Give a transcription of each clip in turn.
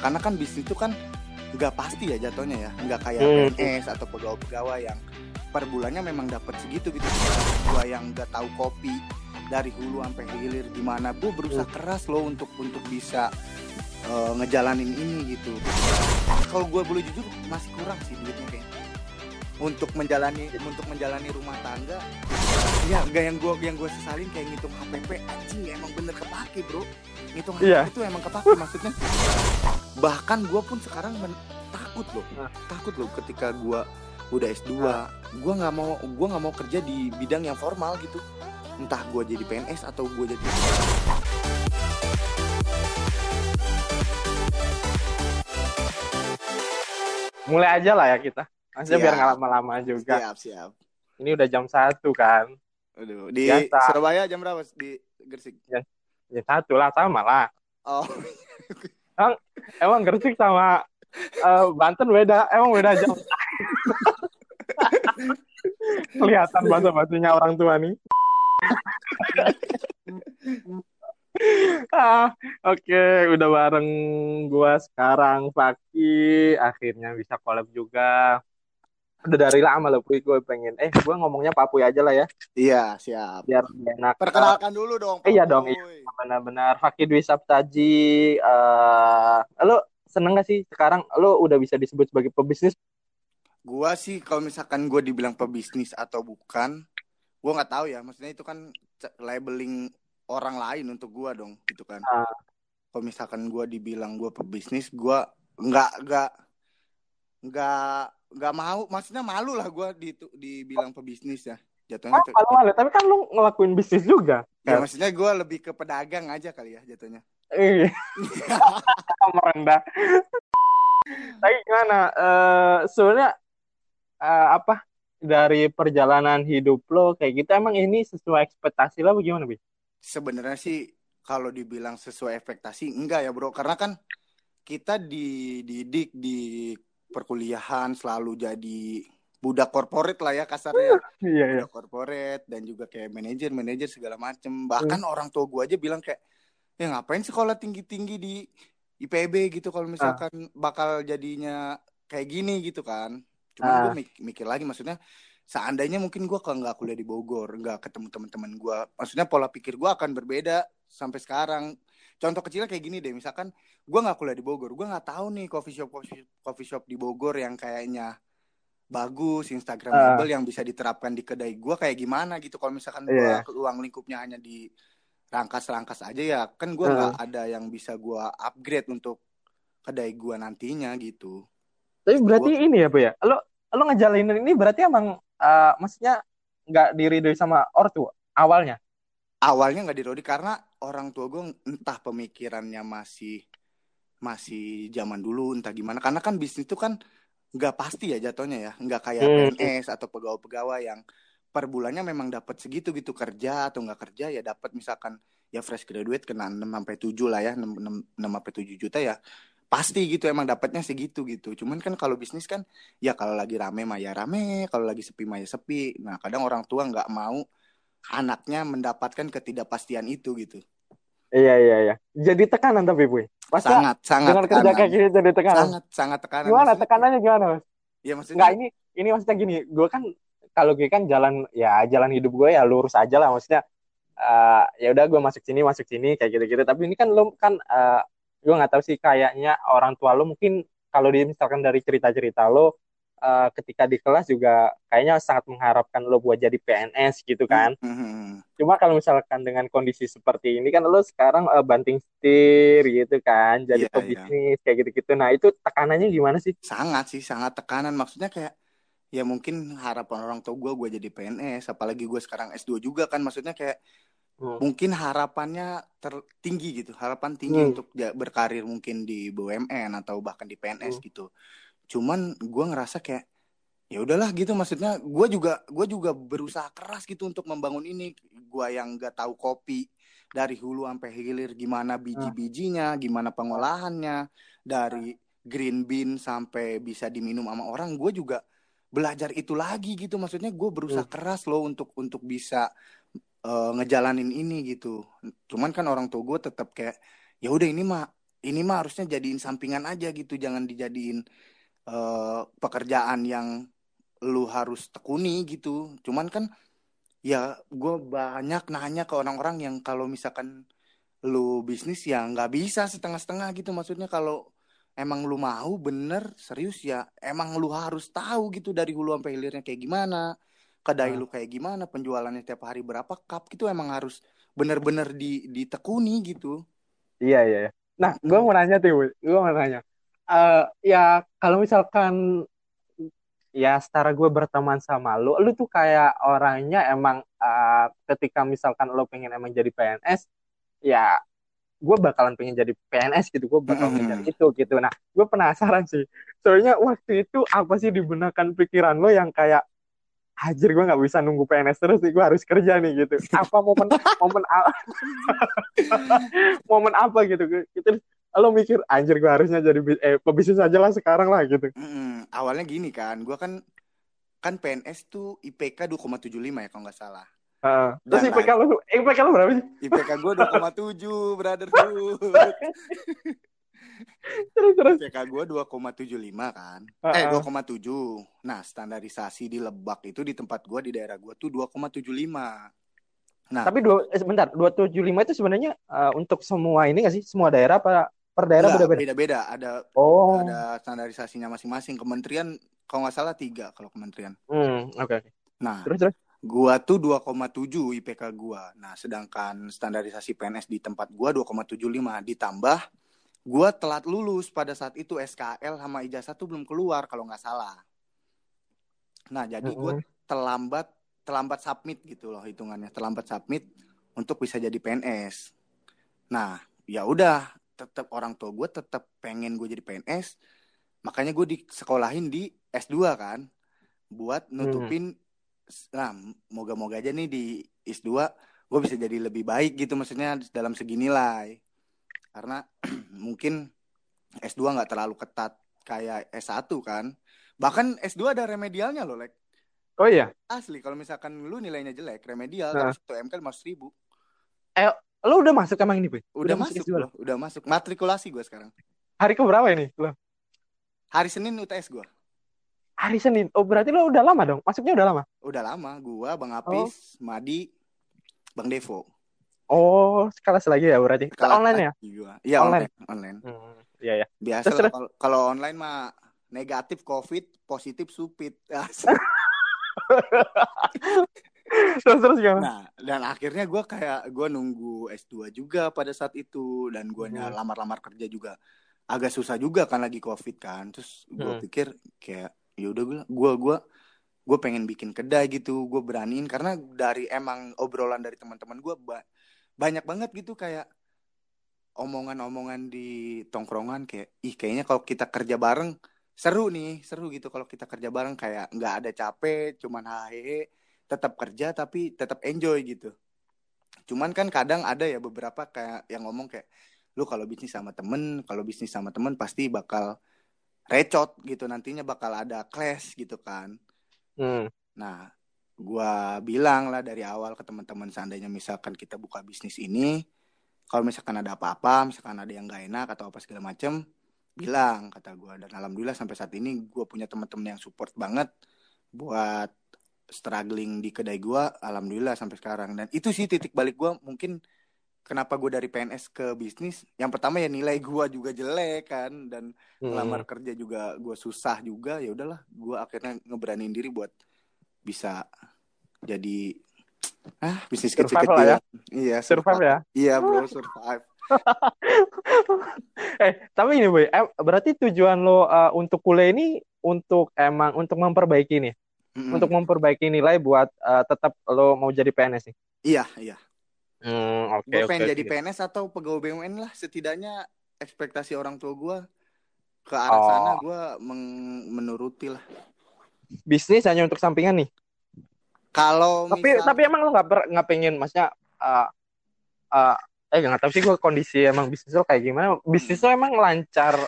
karena kan bisnis itu kan nggak pasti ya jatuhnya ya nggak kayak Hmm. PNS atau pegawai-pegawai yang per bulannya memang dapat segitu gitu gua yang nggak tahu kopi dari hulu sampai hilir gimana gue berusaha Hmm. keras loh untuk untuk bisa eh, ngejalanin ini gitu kalau gue boleh jujur masih kurang sih duitnya kayaknya untuk menjalani untuk menjalani rumah tangga ya enggak yang gue yang gue sesalin kayak ngitung HPP anjing ya emang bener kepake bro ngitung HPP Iya. itu emang kepake maksudnya bahkan gue pun sekarang men- takut loh Nah. takut loh ketika gue udah S2 gue nggak mau gue nggak mau kerja di bidang yang formal gitu entah gue jadi PNS atau gue jadi Mulai aja lah ya kita. Maksudnya Siap. biar nggak lama-lama juga. siap siap Ini udah jam satu kan. Aduh, di Biasa. Surabaya jam berapa di Gresik Ya satu lah sama lah. oh Emang Gresik sama eh, Banten beda. Emang beda jam. Kelihatan bahasa bahasanya orang tua nih. ah, oke, udah bareng gua sekarang Faki, akhirnya bisa collab juga. Udah dari lama loh, Puy, gue pengen. Eh, gua ngomongnya Papuy aja lah ya, iya siap biar enak. perkenalkan dulu dong Eh, iya dong, Papuy. Benar-benar Faki Dwi Saptaji. eh lo seneng gak sih sekarang lo udah bisa disebut sebagai pebisnis? Gua sih kalau misalkan gue dibilang pebisnis atau bukan, gua nggak tahu ya. Maksudnya itu kan labeling orang lain untuk gua dong, gitu kan. Ah. Kalau misalkan gua dibilang gua pebisnis, gua nggak nggak nggak nggak mau. Maksudnya malu lah gua di, dibilang pebisnis ya. Jatuhnya Oh, tuh- malu-malu. Tapi kan lo ngelakuin bisnis juga. ya maksudnya gua lebih ke pedagang aja kali ya jatuhnya. Iya. merendah. Tapi gimana? Eh sebenarnya eh, apa dari perjalanan hidup lo kayak gitu emang ini sesuai ekspektasi lo bagaimana, Bi? Sebenarnya sih kalau dibilang sesuai ekspektasi enggak ya bro, karena kan kita dididik di perkuliahan selalu jadi budak korporat lah ya kasarnya, Iya, iya. budak korporat dan juga kayak manajer manajer segala macem. Bahkan orang tua gua aja bilang kayak, ya ngapain sekolah tinggi tinggi di IPB gitu kalau misalkan bakal jadinya kayak gini gitu kan. Cuman Ah. gue mikir lagi maksudnya seandainya mungkin gua kalau nggak kuliah di Bogor, nggak ketemu teman-teman gua, maksudnya pola pikir gua akan berbeda sampai sekarang. Contoh kecilnya kayak gini deh, misalkan gua nggak kuliah di Bogor, gua nggak tahu nih coffee shop coffee, coffee shop di Bogor yang kayaknya bagus, instagramable yang bisa diterapkan di kedai gua kayak gimana gitu. Kalau misalkan gua uang lingkupnya hanya di rangkas-rangkas aja ya, kan gua nggak ada yang bisa gua upgrade untuk kedai gua nantinya gitu. Tapi berarti ini ya, Bu ya. Lo lo ngejalanin ini berarti emang eh, maksudnya nggak diridoi sama ortu awalnya. awalnya nggak dirodi karena orang tua gue entah pemikirannya masih masih zaman dulu entah gimana. Karena kan bisnis itu kan nggak pasti ya jatuhnya ya. Nggak kayak Hmm. PNS atau pegawai-pegawai yang per bulannya memang dapat segitu gitu kerja atau nggak kerja ya dapat misalkan ya fresh graduate kena 6 sampai 7 lah ya 6, 6, 6 sampai 7 juta ya pasti gitu emang dapatnya segitu gitu. Cuman kan kalau bisnis kan ya kalau lagi rame mah ya rame kalau lagi sepi mah ya sepi. Nah kadang orang tua nggak mau anaknya mendapatkan ketidakpastian itu gitu Iya, iya, iya. Jadi tekanan tapi, Bu. Masa sangat sangat dengan kerja kayak gini jadi tekanan. sangat sangat tekanan Gimana Maksudnya- tekanannya gimana, Mas? ya maksudnya Enggak ini ini maksudnya gini, gue kan kalau gue kan jalan ya jalan hidup gue ya lurus aja lah maksudnya eh, ya udah gue masuk sini masuk sini kayak gitu-gitu tapi ini kan lo kan eh, gue nggak tahu sih kayaknya orang tua lo mungkin kalau di misalkan dari cerita-cerita lo eh, ketika di kelas juga kayaknya sangat mengharapkan lo buat jadi PNS gitu kan. Mhm. cuma kalau misalkan dengan kondisi seperti ini kan lo sekarang eh, banting setir gitu kan jadi Iya, pebisnis kayak gitu-gitu. Nah itu tekanannya gimana sih? Sangat sih sangat tekanan. Maksudnya kayak ya mungkin harapan orang tua gue gue jadi PNS apalagi gue sekarang S2 juga kan. Maksudnya kayak Hmm. mungkin harapannya tertinggi gitu. Harapan tinggi Hmm. untuk berkarir mungkin di BUMN atau bahkan di PNS Hmm. gitu cuman gue ngerasa kayak ya udahlah gitu maksudnya gue juga gue juga berusaha keras gitu untuk membangun ini. Gue yang nggak tahu kopi dari hulu sampai hilir gimana biji-bijinya gimana pengolahannya dari green bean sampai bisa diminum sama orang gue juga belajar itu lagi gitu. Maksudnya gue berusaha keras loh untuk untuk bisa eh, ngejalanin ini gitu. Cuman kan orang tua gue tetap kayak ya udah ini mah ini mah harusnya jadiin sampingan aja gitu jangan dijadiin uh, pekerjaan yang lu harus tekuni gitu. Cuman kan ya gue banyak nanya ke orang-orang yang kalau misalkan lu bisnis ya nggak bisa setengah-setengah gitu. Maksudnya kalau emang lu mau bener serius ya emang lu harus tahu gitu dari hulu sampai hilirnya kayak gimana kedai nah. lu kayak gimana penjualannya tiap hari berapa cup gitu emang harus bener-bener di ditekuni gitu. Iya iya, iya. nah gue mau nanya tuh gue mau nanya uh, ya kalau misalkan ya setara gue berteman sama lu lu tuh kayak orangnya emang uh, ketika misalkan lo pengen emang jadi PNS ya gue bakalan pengen jadi PNS gitu gue bakal pengen itu gitu. Nah gue penasaran sih soalnya waktu itu apa sih dibenarkan pikiran lo yang kayak Hajar gue nggak bisa nunggu PNS terus nih gue harus kerja nih gitu. Apa momen momen momen apa gitu? Gitu lo mikir anjir gue harusnya jadi eh pebisnis aja lah sekarang lah gitu mm, awalnya gini kan gue kan kan PNS tuh IPK 2,75 ya kalau nggak salah Uh, terus IPK lu, IPK lu berapa sih? IPK gue 2,7 brotherhood. terus terus. IPK gue 2,75 kan. Uh, eh 2,7. Nah standarisasi di Lebak itu di tempat gue di daerah gue tuh 2,75. Nah. Tapi dua, eh, sebentar, 275 itu sebenarnya uh, untuk semua ini gak sih? Semua daerah apa per daerah beda-beda? Beda-beda. Ada oh. ada standarisasinya masing-masing. Kementerian kalau nggak salah tiga kalau kementerian. Hmm, oke. Okay. Nah, terus terus Gua tuh 2,7 IPK gua. Nah, sedangkan standarisasi PNS di tempat gua 2,75 ditambah gua telat lulus pada saat itu SKL sama ijazah tuh belum keluar kalau nggak salah. Nah, jadi gua terlambat terlambat submit gitu loh hitungannya, terlambat submit untuk bisa jadi PNS. Nah, ya udah, tetap orang tua gue tetap pengen gue jadi PNS, makanya gue disekolahin di S2 kan, buat nutupin hmm nah moga-moga aja nih di IS 2 gue bisa jadi lebih baik gitu maksudnya dalam segi nilai. Karena mungkin S2 nggak terlalu ketat kayak S1 kan. Bahkan S2 ada remedialnya loh like oh iya? Asli kalau misalkan lu nilainya jelek remedial nah. satu MK lima ribu. Eh lu udah masuk emang ini Udah, udah masuk, masuk loh, udah masuk. Matrikulasi gue sekarang. Hari ke berapa ini lo? Hari Senin UTS gue. Hari Senin. Oh, berarti lo udah lama dong? Masuknya udah lama? Udah lama. Gua, Bang Apis, oh. Madi, Bang Devo. Oh, sekelas lagi ya berarti. Kelas online ya? Iya, online. Online. Hmm, iya, ya. Biasa kalau, kalau online mah negatif COVID, positif supit. terus terus gimana? Nah, dan akhirnya gue kayak gue nunggu S2 juga pada saat itu dan gue hmm. lamar-lamar kerja juga agak susah juga kan lagi COVID kan. Terus gue hmm. pikir kayak ya udah gue gue gue gue pengen bikin kedai gitu gue beraniin karena dari emang obrolan dari teman-teman gue ba banyak banget gitu kayak omongan-omongan di tongkrongan kayak ih kayaknya kalau kita kerja bareng seru nih seru gitu kalau kita kerja bareng kayak nggak ada capek cuman hahe tetap kerja tapi tetap enjoy gitu. Cuman kan kadang ada ya beberapa kayak yang ngomong kayak lu kalau bisnis sama temen kalau bisnis sama temen pasti bakal recot gitu nantinya bakal ada clash gitu kan. Hmm. nah gua bilang lah dari awal ke teman-teman seandainya misalkan kita buka bisnis ini kalau misalkan ada apa-apa misalkan ada yang gak enak atau apa segala macem bilang kata gua. Dan alhamdulillah sampai saat ini gua punya teman-teman yang support banget buat struggling di kedai gua alhamdulillah sampai sekarang. Dan itu sih titik balik gua mungkin kenapa gue dari PNS ke bisnis yang pertama ya nilai gue juga jelek kan dan hmm. melamar kerja juga gue susah juga ya udahlah gue akhirnya ngeberanin diri buat bisa jadi ah bisnis kecil-kecil. ya? iya survive, survive ya? Iya bro survive. Eh tapi ini boy eh, berarti tujuan lo uh, untuk kuliah ini untuk emang untuk memperbaiki nih mm-hmm. untuk memperbaiki nilai buat uh, tetap lo mau jadi PNS nih iya iya Hmm, oke. Okay, gue pengen okay, jadi okay. PNS atau pegawai BUMN lah. Setidaknya ekspektasi orang tua gue ke arah oh. sana gue menuruti lah. Bisnis hanya untuk sampingan nih. Kalau tapi misal... tapi emang lo nggak nggak pengen maksudnya uh, uh, eh nggak tahu sih gue kondisi emang bisnis lo kayak gimana. Bisnis lo emang lancar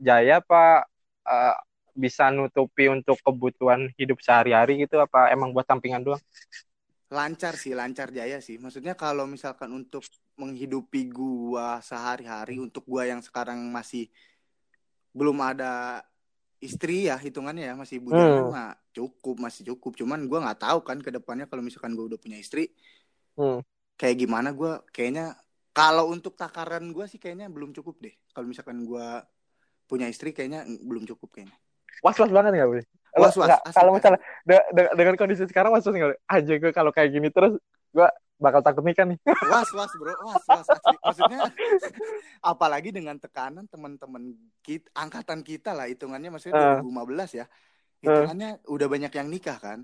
jaya apa uh, bisa nutupi untuk kebutuhan hidup sehari-hari gitu apa emang buat sampingan doang? lancar sih lancar jaya sih maksudnya kalau misalkan untuk menghidupi gua sehari-hari untuk gua yang sekarang masih belum ada istri ya hitungannya ya masih bujangan Hmm. mah cukup masih cukup cuman gua nggak tahu kan ke depannya kalau misalkan gua udah punya istri Hmm. kayak gimana gua kayaknya kalau untuk takaran gua sih kayaknya belum cukup deh kalau misalkan gua punya istri kayaknya belum cukup kayaknya Was-was banget nggak? Lo Was-was, nggak, asli, kalau misalnya de- de- dengan kondisi sekarang was-was nggak? Aja gue kalau kayak gini terus gue bakal takut nikah nih. was was bro was was asli. maksudnya apalagi dengan tekanan teman-teman kita angkatan kita lah hitungannya maksudnya Eh. 2015 ya hitungannya udah banyak yang nikah kan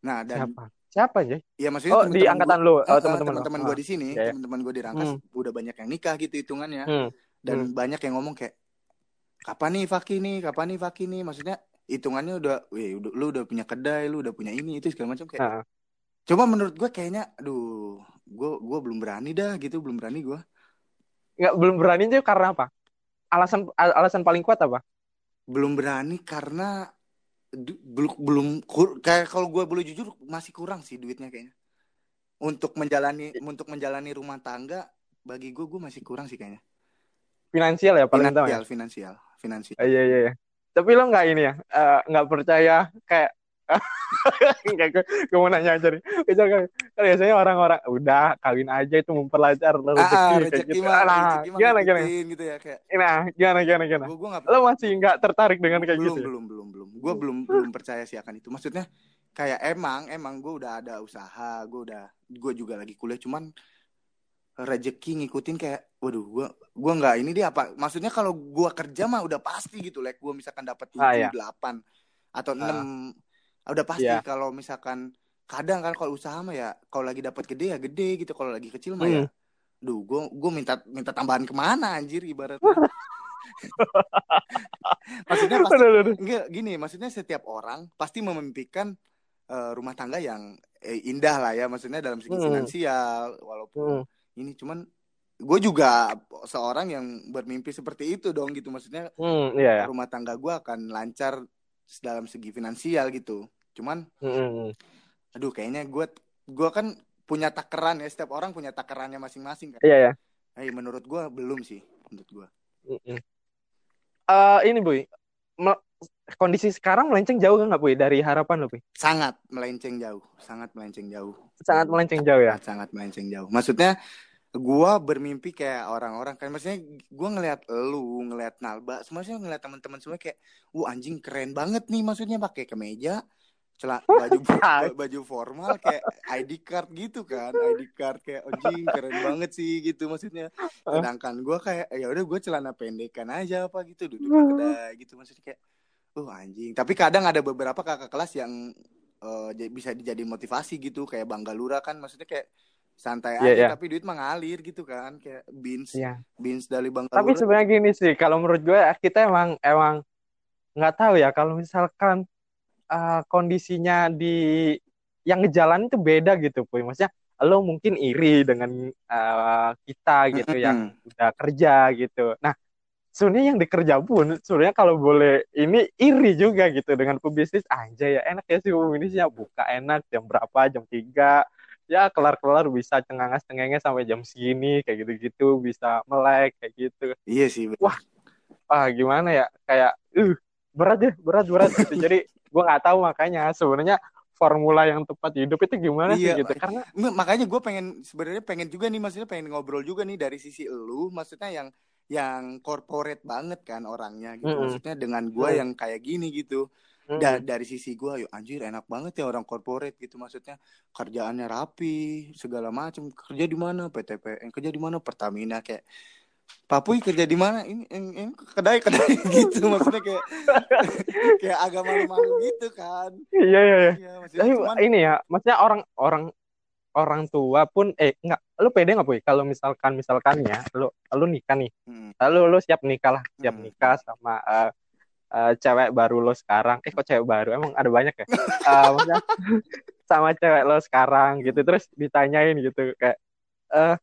nah dan Siapa? Siapa aja? ya maksudnya Oh, di teman-teman angkatan gua- lu. eh, Oh, eh, teman-teman Ah. gue di sini Iya, iya. teman-teman gue di Rangkas Hmm. udah banyak yang nikah gitu hitungannya Hmm. dan Hmm. banyak yang ngomong kayak kapan nih Faki nih kapan nih Faki nih maksudnya hitungannya udah, wih, udah lu udah punya kedai lu udah punya ini itu segala macam kayak Nah, Coba menurut gue kayaknya, aduh, gue gue belum berani dah gitu, belum berani gue. nggak belum berani aja karena apa? Alasan al- alasan paling kuat apa? Belum berani karena belum belum kur- kayak kalau gue boleh jujur masih kurang sih duitnya kayaknya. Untuk menjalani untuk menjalani rumah tangga bagi gue gue masih kurang sih kayaknya. Finansial ya paling utama ya. Finansial, finansial. Eh, Iya iya iya. Tapi lo nggak ini ya? eh, nggak percaya kayak Enggak, gue, gue mau nanya aja nih. Misalkan, kan biasanya orang-orang udah kawin aja itu memperlancar rezeki Ah, ah, kayak gitu. mah, Nah, gimana gimana? gitu ya kayak. Nah, gimana gimana gimana? Gue gue nggak Lo masih nggak tertarik dengan kayak belum gitu? ya? belum belum belum gue belum belum percaya sih akan itu maksudnya kayak emang emang gue udah ada usaha gue udah gue juga lagi kuliah cuman rezeki ngikutin kayak waduh gue gue nggak ini dia apa maksudnya kalau gue kerja mah udah pasti gitu like gue misalkan dapat Ah, tujuh iya. delapan atau Ah. enam udah pasti Iya. kalau misalkan kadang kan kalau usaha mah ya kalau lagi dapat gede ya gede gitu kalau lagi kecil mah ya Hmm. duh gue gue minta minta tambahan ke mana anjir ibaratnya maksudnya pasti. Enggak, gini, maksudnya setiap orang pasti memimpikan eh, rumah tangga yang eh, indah lah ya, maksudnya dalam segi Hmm. finansial, walaupun Hmm. ini cuman gue juga seorang yang bermimpi seperti itu dong gitu, maksudnya Hmm, iya ya. rumah tangga gue akan lancar dalam segi finansial gitu. Cuman, Hmm, hmm, hmm. aduh, kayaknya gue gue kan punya takaran ya, setiap orang punya takarannya masing-masing kan. Iya ya. Eh, menurut gue belum sih, menurut gue. Hmm. Eh, ini Boy, kondisi sekarang melenceng jauh nggak Boy dari harapan lo Boy? Sangat melenceng jauh, sangat melenceng jauh. Sangat melenceng jauh ya. sangat melenceng jauh. Maksudnya gua bermimpi kayak orang-orang kan maksudnya gua ngelihat lu, ngelihat Nalba, semuanya ngelihat teman-teman semua kayak, "Wah, anjing keren banget nih maksudnya pakai kemeja, celana baju ba- baju formal kayak ID card gitu kan, ID card kayak anjing keren banget sih gitu maksudnya. Sedangkan gua kayak ya udah gua celana pendekan aja apa gitu duduk di kedai gitu maksudnya kayak oh anjing. Tapi kadang ada beberapa kakak kelas yang j- bisa dijadi motivasi gitu kayak Bang Galura kan maksudnya kayak santai Iya, aja iya. tapi duit mengalir gitu kan kayak beans Iya. beans dari Bang Tapi sebenarnya gini sih, kalau menurut gue kita emang emang nggak tahu ya kalau misalkan uh, kondisinya di yang ngejalan itu beda gitu, Puy. Maksudnya lo mungkin iri dengan uh, kita gitu yang udah kerja gitu. Nah, sebenarnya yang dikerja pun sebenarnya kalau boleh ini iri juga gitu dengan pebisnis aja ya enak ya sih pebisnisnya buka enak jam berapa jam 3 ya kelar-kelar bisa cengangas-cengenges sampai jam segini kayak gitu-gitu bisa melek kayak gitu Iya sih. bener. Wah. ah gimana ya kayak uh berat ya berat berat gitu jadi gue nggak tahu makanya sebenarnya formula yang tepat hidup itu gimana Iya, sih gitu karena makanya gue pengen sebenarnya pengen juga nih maksudnya pengen ngobrol juga nih dari sisi lu maksudnya yang yang corporate banget kan orangnya gitu Mm-mm. maksudnya dengan gue Mm. yang kayak gini gitu mm, Da- dari sisi gue yuk anjir enak banget ya orang corporate gitu maksudnya. Kerjaannya rapi segala macam kerja di mana? PTPN kerja di mana? Pertamina kayak. Papui kerja di mana? Ini, ini, ini kedai kedai gitu maksudnya kayak kayak agak malu-malu gitu kan. Iya iya iya. Iya, Tapi cuman ini ya, maksudnya orang orang orang tua pun eh enggak, lu pede nggak boy kalau misalkan misalkan ya, lu lu nikah nih, Hmm. lalu lu siap nikah lah, siap Hmm. nikah sama eh, eh, cewek baru lo sekarang, eh kok cewek baru, emang ada banyak ya, Eh, maksudnya sama cewek lo sekarang gitu, terus ditanyain gitu kayak eh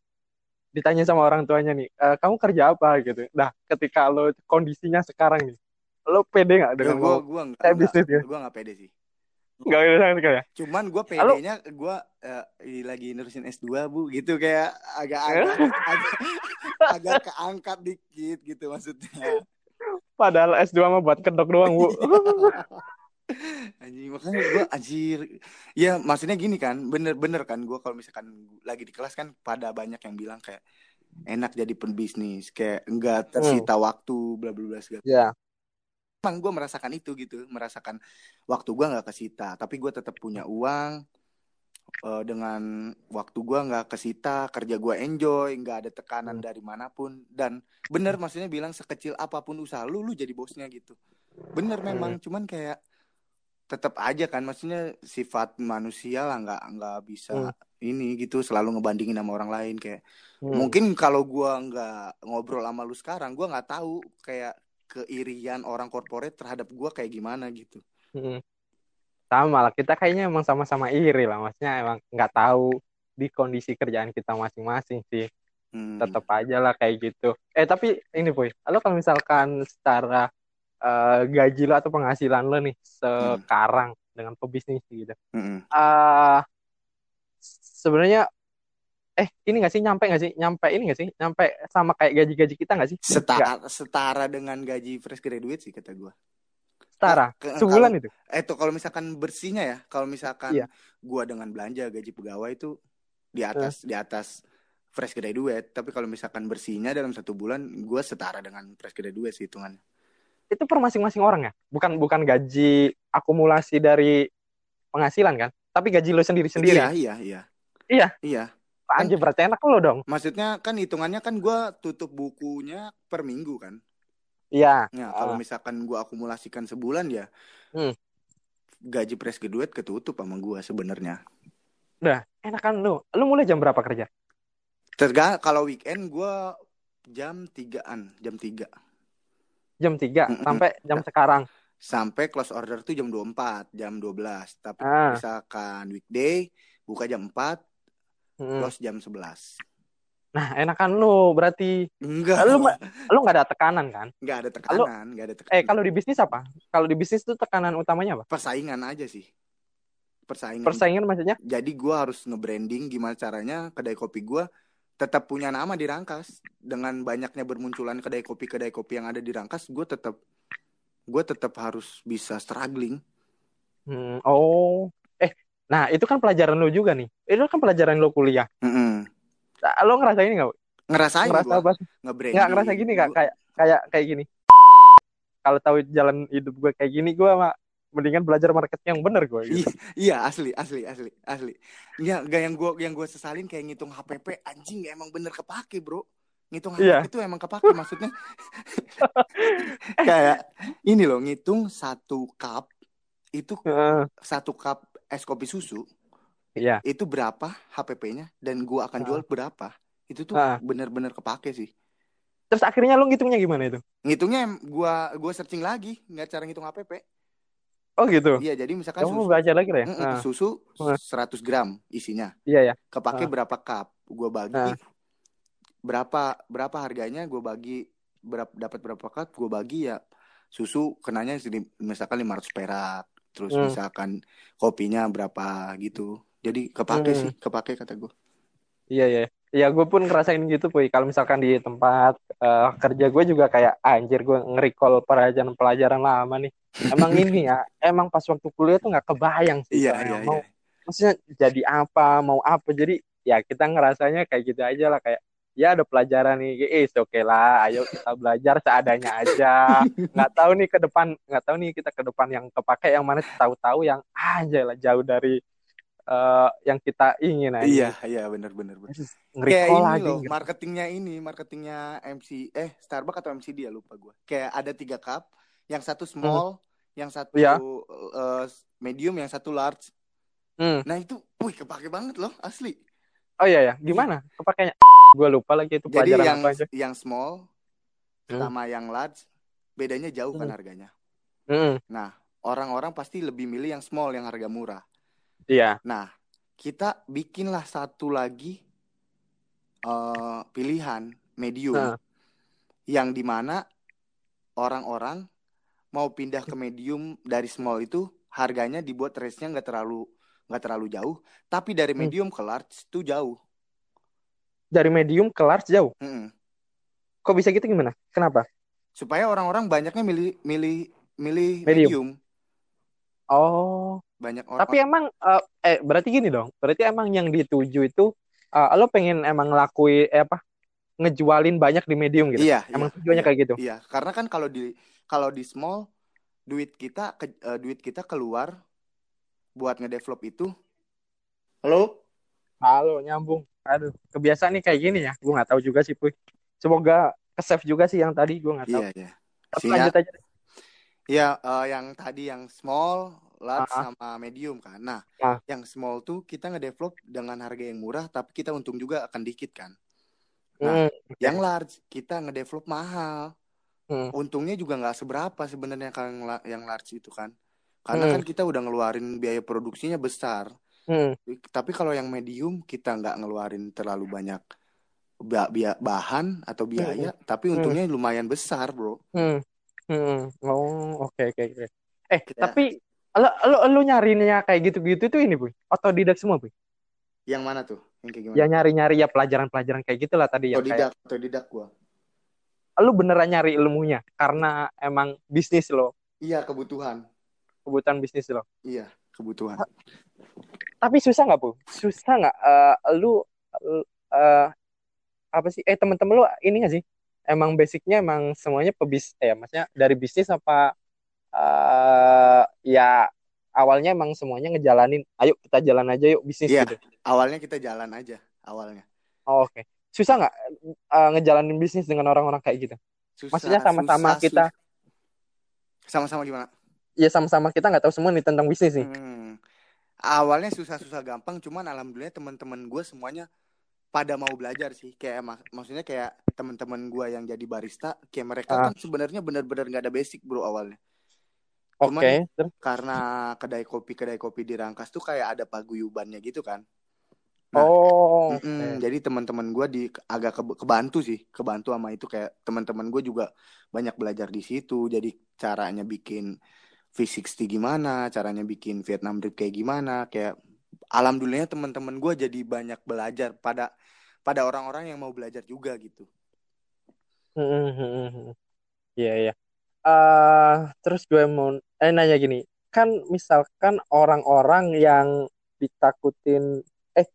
ditanya sama orang tuanya nih, "Eh, kamu kerja apa gitu, nah ketika lo kondisinya sekarang nih, lo pede nggak dengan gue gue saya enggak bisnis ya? gue nggak pede sih Gak bisa sama sekali ya? Cuman gue? PD-nya gue eh, lagi nerusin S2 bu, gitu kayak agak-agak agak, agak keangkat dikit gitu maksudnya. Padahal S2 mah buat kedok doang, Bu. Anjing makanya gue anjir. Ya maksudnya gini kan, bener-bener kan gue kalau misalkan lagi di kelas kan pada banyak yang bilang kayak enak jadi pembisnis, kayak enggak tersita waktu, bla bla bla segala. Ya. Emang gue merasakan itu gitu, merasakan waktu gue nggak kesita, tapi gue tetap punya uang eh, dengan waktu gue nggak kesita, kerja gue enjoy, nggak ada tekanan Hmm. dari mana pun dan bener maksudnya bilang sekecil apa pun usaha lu, lu jadi bosnya gitu. Bener memang, cuman kayak tetap aja kan, maksudnya sifat manusia lah nggak nggak bisa ini gitu selalu ngebandingin sama orang lain kayak Hmm. mungkin kalau gua nggak ngobrol sama lu sekarang, gua nggak tahu kayak keirian orang korporat terhadap gua kayak gimana gitu. Hmm. Sama lah, kita kayaknya emang sama-sama iri lah. Maksudnya emang nggak tahu di kondisi kerjaan kita masing-masing sih. Hmm. Tetap aja lah kayak gitu. Eh tapi ini Boy, lo kalau misalkan secara eh, gaji lo atau penghasilan lo nih sekarang dengan pebisnis gitu. Mm-mm. eh sebenarnya eh ini nggak sih nyampe nggak sih nyampe ini nggak sih nyampe sama kayak gaji-gaji kita nggak sih Setara setara dengan gaji fresh graduate sih kata gua. Setara Ke- sebulan itu Eh tuh kalau misalkan bersihnya ya, kalau misalkan Iya. gua dengan belanja gaji pegawai itu di atas di atas fresh graduate, tapi kalau misalkan bersihnya dalam satu bulan gua setara dengan fresh graduate sih hitungannya. itu per masing-masing orang ya bukan bukan gaji akumulasi dari penghasilan kan tapi gaji lo sendiri-sendiri Iya, iya, iya. Iya. Iya. anjir berarti enak lo dong Maksudnya kan hitungannya kan gua tutup bukunya per minggu kan. Iya Ya, Ah. kalau misalkan gua akumulasikan sebulan ya Hmm. gaji fresh graduate ketutup sama gua sebenarnya. udah enak kan lo lo mulai jam berapa kerja Terga kalau weekend gua jam 3-an, jam 3. jam 3 Mm-mm. sampai jam sekarang Sampai close order tuh jam 24, jam 12. Tapi Ah. misalkan weekday buka jam 4, Mm. close jam 11. Nah enak kan lo berarti Enggak. Lu lo nggak ada tekanan kan Enggak ada tekanan, enggak ada tekanan. eh kalau di bisnis apa kalau di bisnis tuh tekanan utamanya apa persaingan aja sih. Persaingan. persaingan maksudnya Jadi gua harus nge-branding gimana caranya kedai kopi gua tetap punya nama di Rangkas dengan banyaknya bermunculan kedai kopi kedai kopi yang ada di Rangkas gue tetap gue tetap harus bisa struggling Hmm, oh, eh, nah itu kan pelajaran lo juga nih. Itu kan pelajaran lo kuliah. Mm-mm. Nah, Lo ngerasa ini nggak? ngerasain Ngerasa gua apa? nge-branding Nggak ngerasa gini kak? Gua- Kayak kayak kayak gini. Kalau tahu jalan hidup gue kayak gini, gue mah mendingan belajar marketing yang bener gue. Gitu. Iya, iya asli asli asli asli ya gak yang gue yang gue sesalin kayak ngitung HPP anjing emang bener kepake bro ngitung HPP Iya. itu emang kepake maksudnya kayak ini loh ngitung satu cup itu Heeh, satu cup es kopi susu Iya. itu berapa HPP-nya dan gua akan Ah. jual berapa itu tuh Ah. bener-bener kepake sih Terus akhirnya lo ngitungnya gimana itu? ngitungnya gua gua searching lagi nggak cara ngitung HPP Oh gitu. iya jadi misalkan Kamu susu belajar lagi ya? Ah, susu Ah. 100 gram isinya iya ya. kepake Ah. berapa cup gua bagi Ah. berapa berapa harganya gua bagi berapa dapat berapa cup gua bagi ya susu kenanya misalkan 500 perak terus Hmm. misalkan kopinya berapa gitu jadi kepake Hmm. sih kepake kata gua Iya iya. Iya gue pun ngerasain gitu Puy. Kalau misalkan di tempat eh, kerja gue juga kayak "Ah, anjir gue nge-recall pelajaran-pelajaran lama nih. Emang ini ya, emang pas waktu kuliah tuh nggak kebayang sih. iya iya mau iya maksudnya jadi apa mau apa jadi ya kita ngerasanya kayak gitu aja lah kayak ya ada pelajaran nih eh oke lah ayo kita belajar seadanya aja nggak tahu nih ke depan nggak tahu nih kita ke depan yang kepake yang mana tahu-tahu yang aja lah jauh dari eh, yang kita ingin aja. Iya iya benar benar benar. Kayak nge-recall ini lagi loh gitu. marketingnya ini marketingnya MC eh Starbucks atau MCD ya lupa gua. Kayak ada tiga cup yang satu small yang satu Iya. eh, medium yang satu large. Hmm. nah itu wih kepake banget loh asli. Oh iya ya gimana? Kepakainya? Gue lupa lagi itu jadi pelajaran yang apa aja. yang small Hmm. sama yang large bedanya jauh kan Hmm. harganya. Hmm, nah orang-orang pasti lebih milih yang small yang harga murah iya Nah, kita bikinlah satu lagi eh, pilihan medium Nah. yang di mana orang-orang mau pindah ke medium dari small itu harganya dibuat range-nya nggak terlalu nggak terlalu jauh, tapi dari Hmm. medium ke large itu jauh. Dari medium ke large jauh. Mm-mm. Kok bisa gitu gimana? Kenapa? Supaya orang-orang banyaknya milih milih milih Medium. medium. Oh, Banyak orang. tapi emang eh, eh berarti gini dong. Berarti emang yang dituju itu eh, lo pengen emang ngelakui eh, apa? Ngejualin banyak di medium gitu. Iya, Emang iya, tujuannya iya, kayak gitu. iya. Karena kan kalau di kalau di small duit kita ke- eh, duit kita keluar buat ngedevelop itu. Halo? Halo, nyambung. Aduh, kebiasaan nih kayak gini ya. Gue nggak tahu juga sih, Puy. Semoga ke-save juga sih yang tadi. Gue nggak tahu. Iya, iya. Tapi Sinyal- lanjut aja. Iya, eh, yang tadi yang small, large Ah. sama medium kan. Nah, Ah. yang small tuh kita ngedevelop dengan harga yang murah, tapi kita untung juga akan dikit kan. Hmm, Nah, oke. Yang large kita ngedevelop mahal, Hmm. untungnya juga nggak seberapa sebenarnya kalau yang la- yang large itu kan. Karena Hmm. kan kita udah ngeluarin biaya produksinya besar. Hmm. Tapi kalau yang medium kita nggak ngeluarin terlalu banyak ba- bia- bahan atau biaya, tapi untungnya lumayan besar, bro. Hmm. Hmm. Oh, oke oke oke. Eh, Kita- tapi lo lo lo nyarinya kayak gitu-gitu tuh ini, Puy. Otodidak semua, Puy. Yang mana tuh? Yang kayak gimana? Ya nyari-nyari ya pelajaran-pelajaran kayak gitulah tadi yang kayak Otodidak, otodidak gua. lu beneran nyari ilmunya karena emang bisnis lo, Iya, kebutuhan. kebutuhan bisnis lo. Iya, kebutuhan. Tapi susah nggak, Bu? Susah nggak eh, lu eh, apa sih? Eh, temen-temen lu ini nggak sih? Emang basicnya emang semuanya pebis eh maksudnya dari bisnis apa eh ya awalnya emang semuanya ngejalanin, ayo kita jalan aja yuk bisnis Iya. gitu. Awalnya kita jalan aja, awalnya. Oh, Oke. Susah nggak eh, ngejalanin bisnis dengan orang-orang kayak gitu? Susah, Maksudnya sama-sama susah, kita. Sama-sama gimana? ya sama-sama kita nggak tahu semua nih tentang bisnis nih. Hmm. Awalnya susah-susah gampang, cuman alhamdulillah teman-teman gue semuanya pada mau belajar sih. Kayak mak maksudnya kayak teman-teman gue yang jadi barista, kayak mereka Ah. kan sebenarnya benar-benar nggak ada basic bro awalnya. Oke, Cuman- terus? Karena kedai kopi kedai kopi di Rangkas tuh kayak ada paguyubannya gitu kan. Nah, Oh, oke. Mm-mm, jadi teman-teman gue di agak ke- kebantu sih, kebantu sama itu kayak teman-teman gue juga banyak belajar di situ. Jadi caranya bikin V60 gimana, caranya bikin Vietnam drip kayak gimana, kayak alhamdulillah teman-teman gue jadi banyak belajar pada pada orang-orang yang mau belajar juga gitu. Hmm, hmm, hmm. Iya, iya. Eh, terus gue mau eh nanya gini, kan misalkan orang-orang yang ditakutin, eh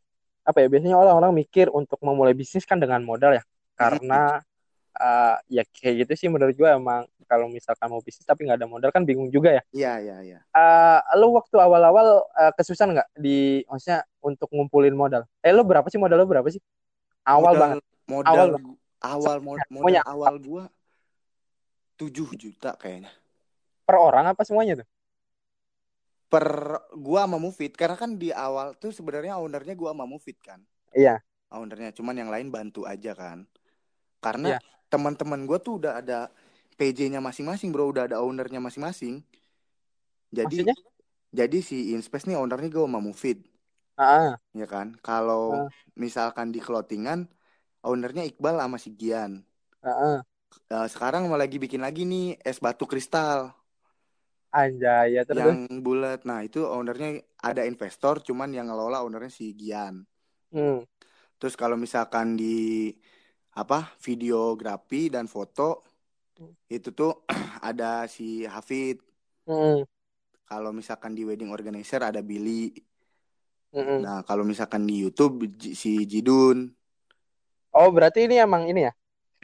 apa ya biasanya orang-orang mikir untuk memulai bisnis kan dengan modal ya, karena eh, ya kayak gitu sih menurut gue emang kalau misalkan mau bisnis tapi nggak ada modal kan bingung juga ya. Iya iya iya. Eh, lo waktu awal-awal eh, kesusahan nggak di, maksudnya untuk ngumpulin modal? Eh lo berapa sih modal lo berapa sih? Awal Modal- banget. Modal Awal awal mo- modal Semuanya. awal gue 7 juta kayaknya. Per orang apa semuanya tuh? Per gua sama Mufid karena kan di awal tuh sebenarnya ownernya gua sama Mufid kan. Iya. ownernya cuman yang lain bantu aja kan karena Iya. Teman-teman gue tuh udah ada PJ-nya masing-masing bro udah ada ownernya masing-masing jadi Maksudnya? jadi si Inspace nih ownernya gue sama Mufid Ah, ya kan kalau Ah. misalkan di clothingan ownernya Iqbal sama si Gian ah. Eh, sekarang mau lagi bikin lagi nih es batu kristal Anjay, ya terus. yang bulat nah itu ownernya ada investor cuman yang ngelola ownernya si Gian Hmm. Terus kalau misalkan di apa videografi dan foto itu tuh ada si Hafid. Hmm. Kalau misalkan di wedding organizer ada Billy. Hmm. Nah kalau misalkan di YouTube si Jidun. Oh, berarti ini emang ini ya?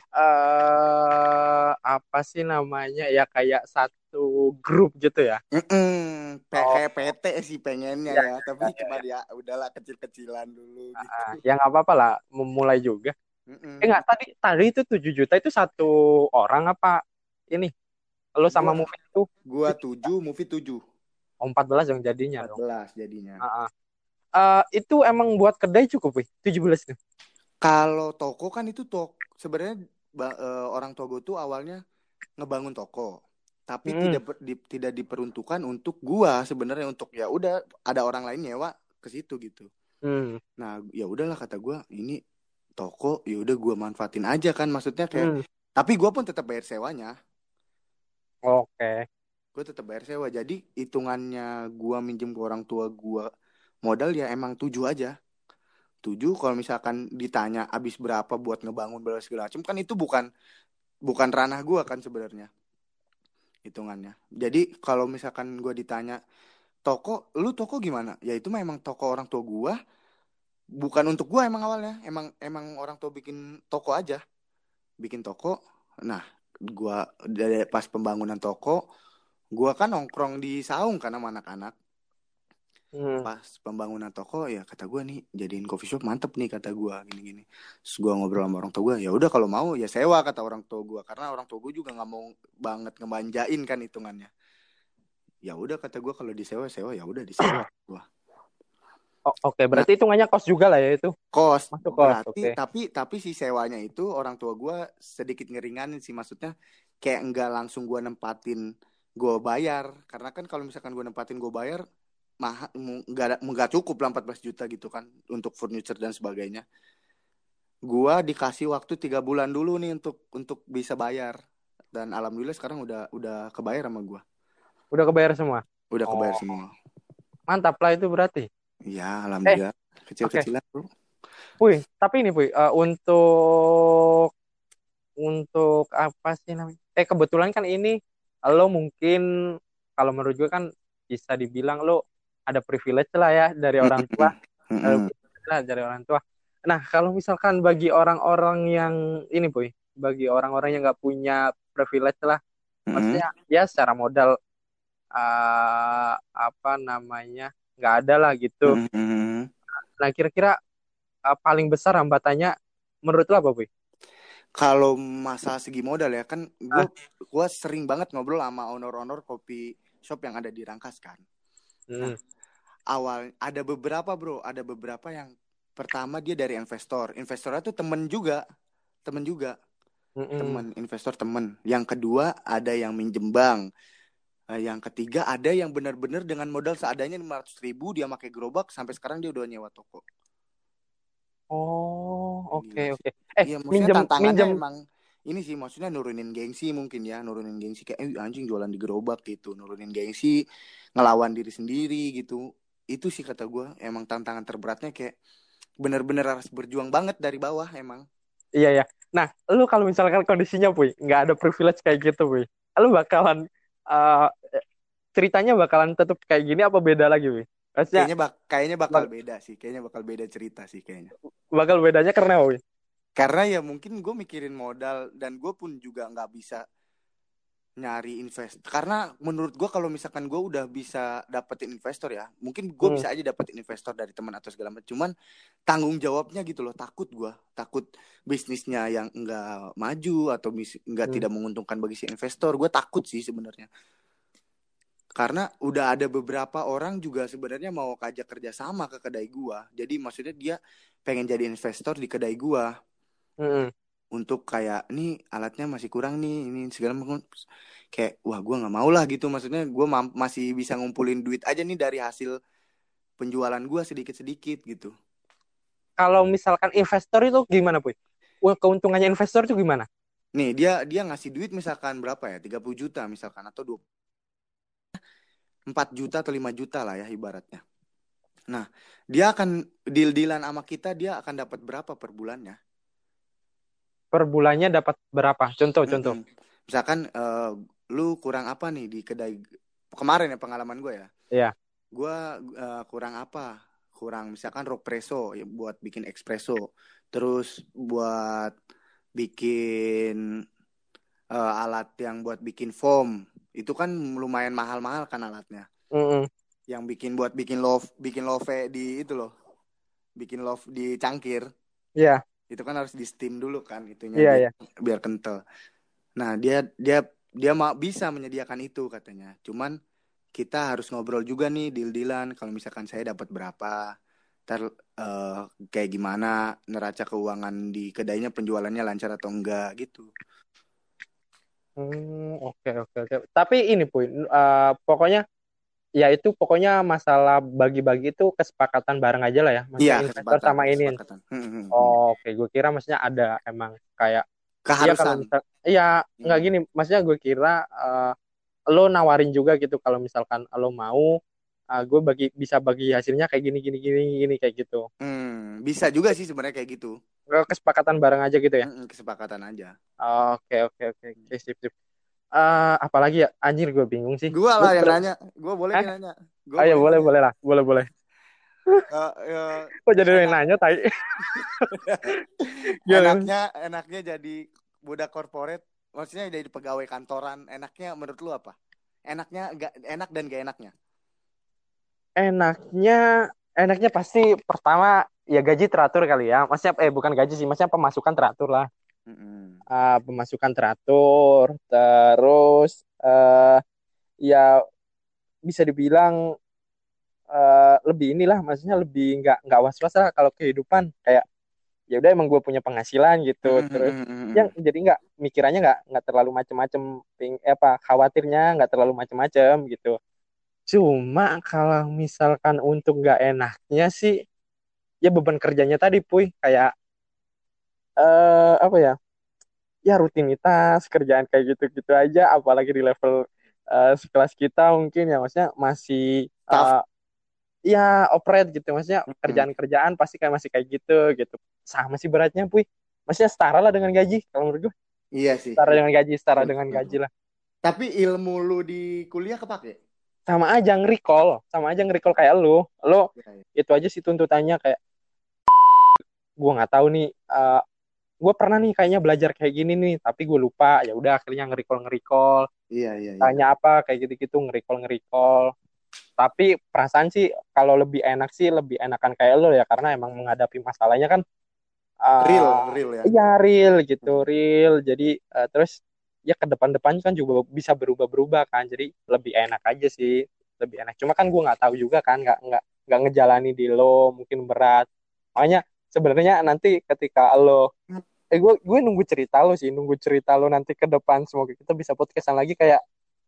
eh apa sih namanya? Ya kayak satu grup gitu ya? Mm-mm, Oh. PT sih pengennya Ya, ya, tapi ya, cuma ya udahlah kecil-kecilan dulu gitu. Ah, ya nggak apa-apa lah, memulai juga. Mm-mm. Eh nggak, tadi tadi itu 7 juta itu satu orang apa ini? Lo sama Gua- Mufid itu Gua 7, movie 7. oh, 14 dong jadinya dong. 14 jadinya. Ah, ah. Eh, itu emang buat kedai cukup, wih. 17 tuh. Kalau toko kan itu toko sebenarnya eh, orang Togo tuh awalnya ngebangun toko, tapi Hmm. tidak di- tidak diperuntukkan untuk gua sebenarnya untuk ya udah ada orang lain nyewa ke situ gitu. Hmm. Nah, ya udahlah kata gua ini toko ya udah gua manfaatin aja kan maksudnya kayak Hmm. tapi gua pun tetap bayar sewanya. Oke. gue tetap bayar sewa jadi hitungannya gue minjem ke orang tua gue modal ya emang tujuh aja tujuh kalau misalkan ditanya habis berapa buat ngebangun berapa segala macam kan itu bukan bukan ranah gue kan sebenarnya hitungannya jadi kalau misalkan gue ditanya toko lu toko gimana ya itu mah emang toko orang tua gue bukan untuk gue emang awalnya. Emang emang orang tua bikin toko aja. Bikin toko. Nah gue dari pas pembangunan toko gue kan nongkrong di saung kan sama anak-anak. Hmm. pas pembangunan toko ya kata gue nih jadiin coffee shop mantep nih kata gue gini-gini. Terus gue ngobrol sama orang tua gue ya udah kalau mau ya sewa kata orang tua gue karena orang tua gue juga nggak mau banget ngebanjain kan hitungannya. Ya udah kata gue kalau disewa sewa ya udah disewa. Gue Oke, berarti hitungannya kos juga lah ya itu. kos Masuk kos, berarti oke. tapi tapi si sewanya itu orang tua gue sedikit ngeringanin sih maksudnya kayak enggak langsung gue nempatin gue bayar karena kan kalau misalkan gue nempatin gue bayar mah nggak ada- nggak cukup lah 14 juta gitu kan untuk furniture dan sebagainya gue dikasih waktu tiga bulan dulu nih untuk untuk bisa bayar dan alhamdulillah sekarang udah udah kebayar sama gue Udah kebayar semua. udah kebayar Oh. semua Mantap lah itu berarti. Ya alhamdulillah. kecil-kecilan bro. Puy, tapi ini Puy, eh, untuk untuk apa sih namanya? Eh kebetulan kan ini lo mungkin kalau menurut gue kan bisa dibilang lo ada privilege lah ya dari orang tua, privilege lah dari orang tua. Nah kalau misalkan bagi orang-orang yang ini Puy, bagi orang-orang yang nggak punya privilege lah, maksudnya ya secara modal eh, apa namanya nggak ada lah gitu. Mm-mm. Nah kira-kira eh, paling besar hambatannya menurut lo apa Puy? Kalau masalah segi modal ya kan gue Ah. gua sering banget ngobrol sama owner-owner kopi shop yang ada di Rangkas kan. Hmm. Awal ada beberapa bro, ada beberapa yang pertama dia dari investor. Investornya tuh temen juga, temen juga, Mm-mm. temen investor temen. Yang kedua ada yang minjem bank. Eh, yang ketiga ada yang benar-benar dengan modal seadanya 500 ribu dia pakai gerobak sampai sekarang dia udah nyewa toko. Oh, oke Gila sih. oke. Eh, Iya, maksudnya minjem tantangannya minjem emang ini sih maksudnya nurunin gengsi mungkin ya, nurunin gengsi kayak eh, anjing jualan di gerobak gitu, nurunin gengsi, ngelawan diri sendiri gitu. Itu sih kata gue emang tantangan terberatnya kayak bener-bener harus berjuang banget dari bawah emang. iya ya. Nah, lu kalau misalkan kondisinya Puy, nggak ada privilege kayak gitu Puy. Lu bakalan eh, ceritanya bakalan tetap kayak gini apa beda lagi Puy? Maksudnya Kayaknya bak kayaknya bakal bak- beda sih, kayaknya bakal beda cerita sih kayaknya. bakal bedanya karena Puy? Karena ya mungkin gue mikirin modal dan gue pun juga nggak bisa nyari invest karena menurut gue kalau misalkan gue udah bisa dapetin investor ya mungkin gue Hmm. bisa aja dapetin investor dari teman atau segala macam cuman tanggung jawabnya gitu loh takut gue takut bisnisnya yang enggak maju atau enggak Hmm. tidak menguntungkan bagi si investor gue takut sih sebenarnya karena udah ada beberapa orang juga sebenarnya mau kajak kerjasama ke kedai gue jadi maksudnya dia pengen jadi investor di kedai gue Mm-mm. Untuk kayak nih alatnya masih kurang nih ini segala macam. Kayak wah gue nggak mau lah gitu. Maksudnya gue masih bisa ngumpulin duit aja nih dari hasil penjualan gue sedikit sedikit gitu. Kalau misalkan investor itu gimana Puy? Keuntungannya investor itu gimana? nih dia dia ngasih duit misalkan berapa ya? 30 juta misalkan atau 20 4 juta atau 5 juta lah ya ibaratnya. Nah dia akan deal dealan sama kita dia akan dapat berapa per bulannya Per bulannya dapat berapa? Contoh-contoh. Mm-mm. misalkan eh, lu kurang apa nih di kedai kemarin ya pengalaman gue ya Iya. gue eh, kurang apa kurang misalkan rock presso ya, buat bikin espresso terus buat bikin eh, alat yang buat bikin foam itu kan lumayan mahal-mahal kan alatnya Mm-mm. yang bikin buat bikin love bikin love di itu loh bikin love di cangkir Iya, itu kan harus di steam dulu kan itunya iya, biar, iya. biar kental nah dia dia dia mau bisa menyediakan itu katanya cuman kita harus ngobrol juga nih deal-dealan kalau misalkan saya dapat berapa ntar eh, kayak gimana neraca keuangan di kedainya penjualannya lancar atau enggak gitu Hmm, oke oke oke. Tapi ini Puy, eh, pokoknya ya itu pokoknya masalah bagi-bagi itu kesepakatan bareng aja lah ya. Maksudnya iya investor sama ini. Hmm. Oh, oke, gue kira maksudnya ada emang kayak Iya keharusan iya nggak Hmm. gini, maksudnya gue kira eh, lo nawarin juga gitu kalau misalkan lo mau uh, gue bagi bisa bagi hasilnya kayak gini gini gini gini kayak gitu hmm, bisa juga sih sebenarnya kayak gitu kesepakatan bareng aja gitu ya hmm, kesepakatan aja oke oke oke oke sip sip uh, apalagi ya? Anjir gue bingung sih. Gue lah yang nanya. Gue boleh Hah? nanya? Gua ayo boleh boleh lah. Boleh boleh. Uh, uh, kok jadi enak. nanya tai? Enaknya enaknya jadi budak korporat maksudnya jadi pegawai kantoran. Enaknya menurut lu apa? Enaknya gak enak dan gak enaknya? Enaknya enaknya pasti pertama ya gaji teratur kali ya. Maksudnya eh bukan gaji sih maksudnya pemasukan teratur lah mm-hmm. uh, pemasukan teratur terus uh, ya bisa dibilang uh, lebih inilah maksudnya lebih nggak nggak was was lah kalau kehidupan kayak ya udah emang gue punya penghasilan gitu mm-hmm. terus yang jadi nggak mikirannya nggak nggak terlalu macem-macem ping eh, apa khawatirnya nggak terlalu macem-macem gitu cuma kalau misalkan untuk nggak enaknya sih ya beban kerjanya tadi puy kayak eh apa ya ya rutinitas kerjaan kayak gitu-gitu aja apalagi di level uh, sekelas kita mungkin ya maksudnya masih uh, ya operate gitu maksudnya kerjaan-kerjaan pasti kayak masih kayak gitu gitu. Sama sih beratnya puy. Maksudnya setara lah dengan gaji kalau menurut gue iya sih. Setara dengan gaji setara dengan gaji lah. Tapi ilmu lu di kuliah kepake? Sama aja nge-recall sama aja nge-recall kayak lu. Lo ya, ya. itu aja sih tuntutannya kayak gue nggak tahu nih uh, gue pernah nih kayaknya belajar kayak gini nih tapi gue lupa. Ya udah akhirnya nge-recall nge-recall iya, iya, iya. tanya apa kayak gitu-gitu nge-recall nge-recall tapi perasaan sih kalau lebih enak sih lebih enakan kayak lo ya karena emang menghadapi masalahnya kan uh, real real ya. iya real gitu real. Jadi uh, terus ya ke depan-depan kan juga bisa berubah-berubah kan. Jadi lebih enak aja sih lebih enak. Cuma kan gue nggak tahu juga kan nggak nggak nggak ngejalani di lo mungkin berat. Makanya sebenarnya nanti ketika lo eh gue gue nunggu cerita lo sih nunggu cerita lo nanti ke depan semoga kita bisa podcastan lagi kayak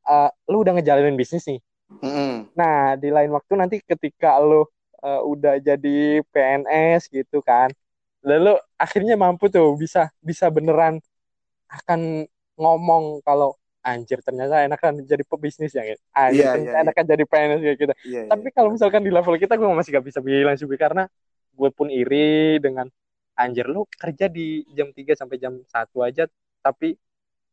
uh, lo udah ngejalanin bisnis nih Mm-hmm. Nah, di lain waktu nanti ketika lo uh, udah jadi PNS gitu kan, lalu akhirnya mampu tuh bisa bisa beneran akan ngomong kalau anjir ternyata enakan jadi pebisnis ya gitu. Anjir yeah, ternyata yeah, enakan yeah. jadi PNS kayak gitu. Yeah, Tapi yeah, kalau yeah. misalkan di level kita gue masih gak bisa bilang sih karena gue pun iri dengan anjir lu kerja di jam 3 sampai jam 1 aja tapi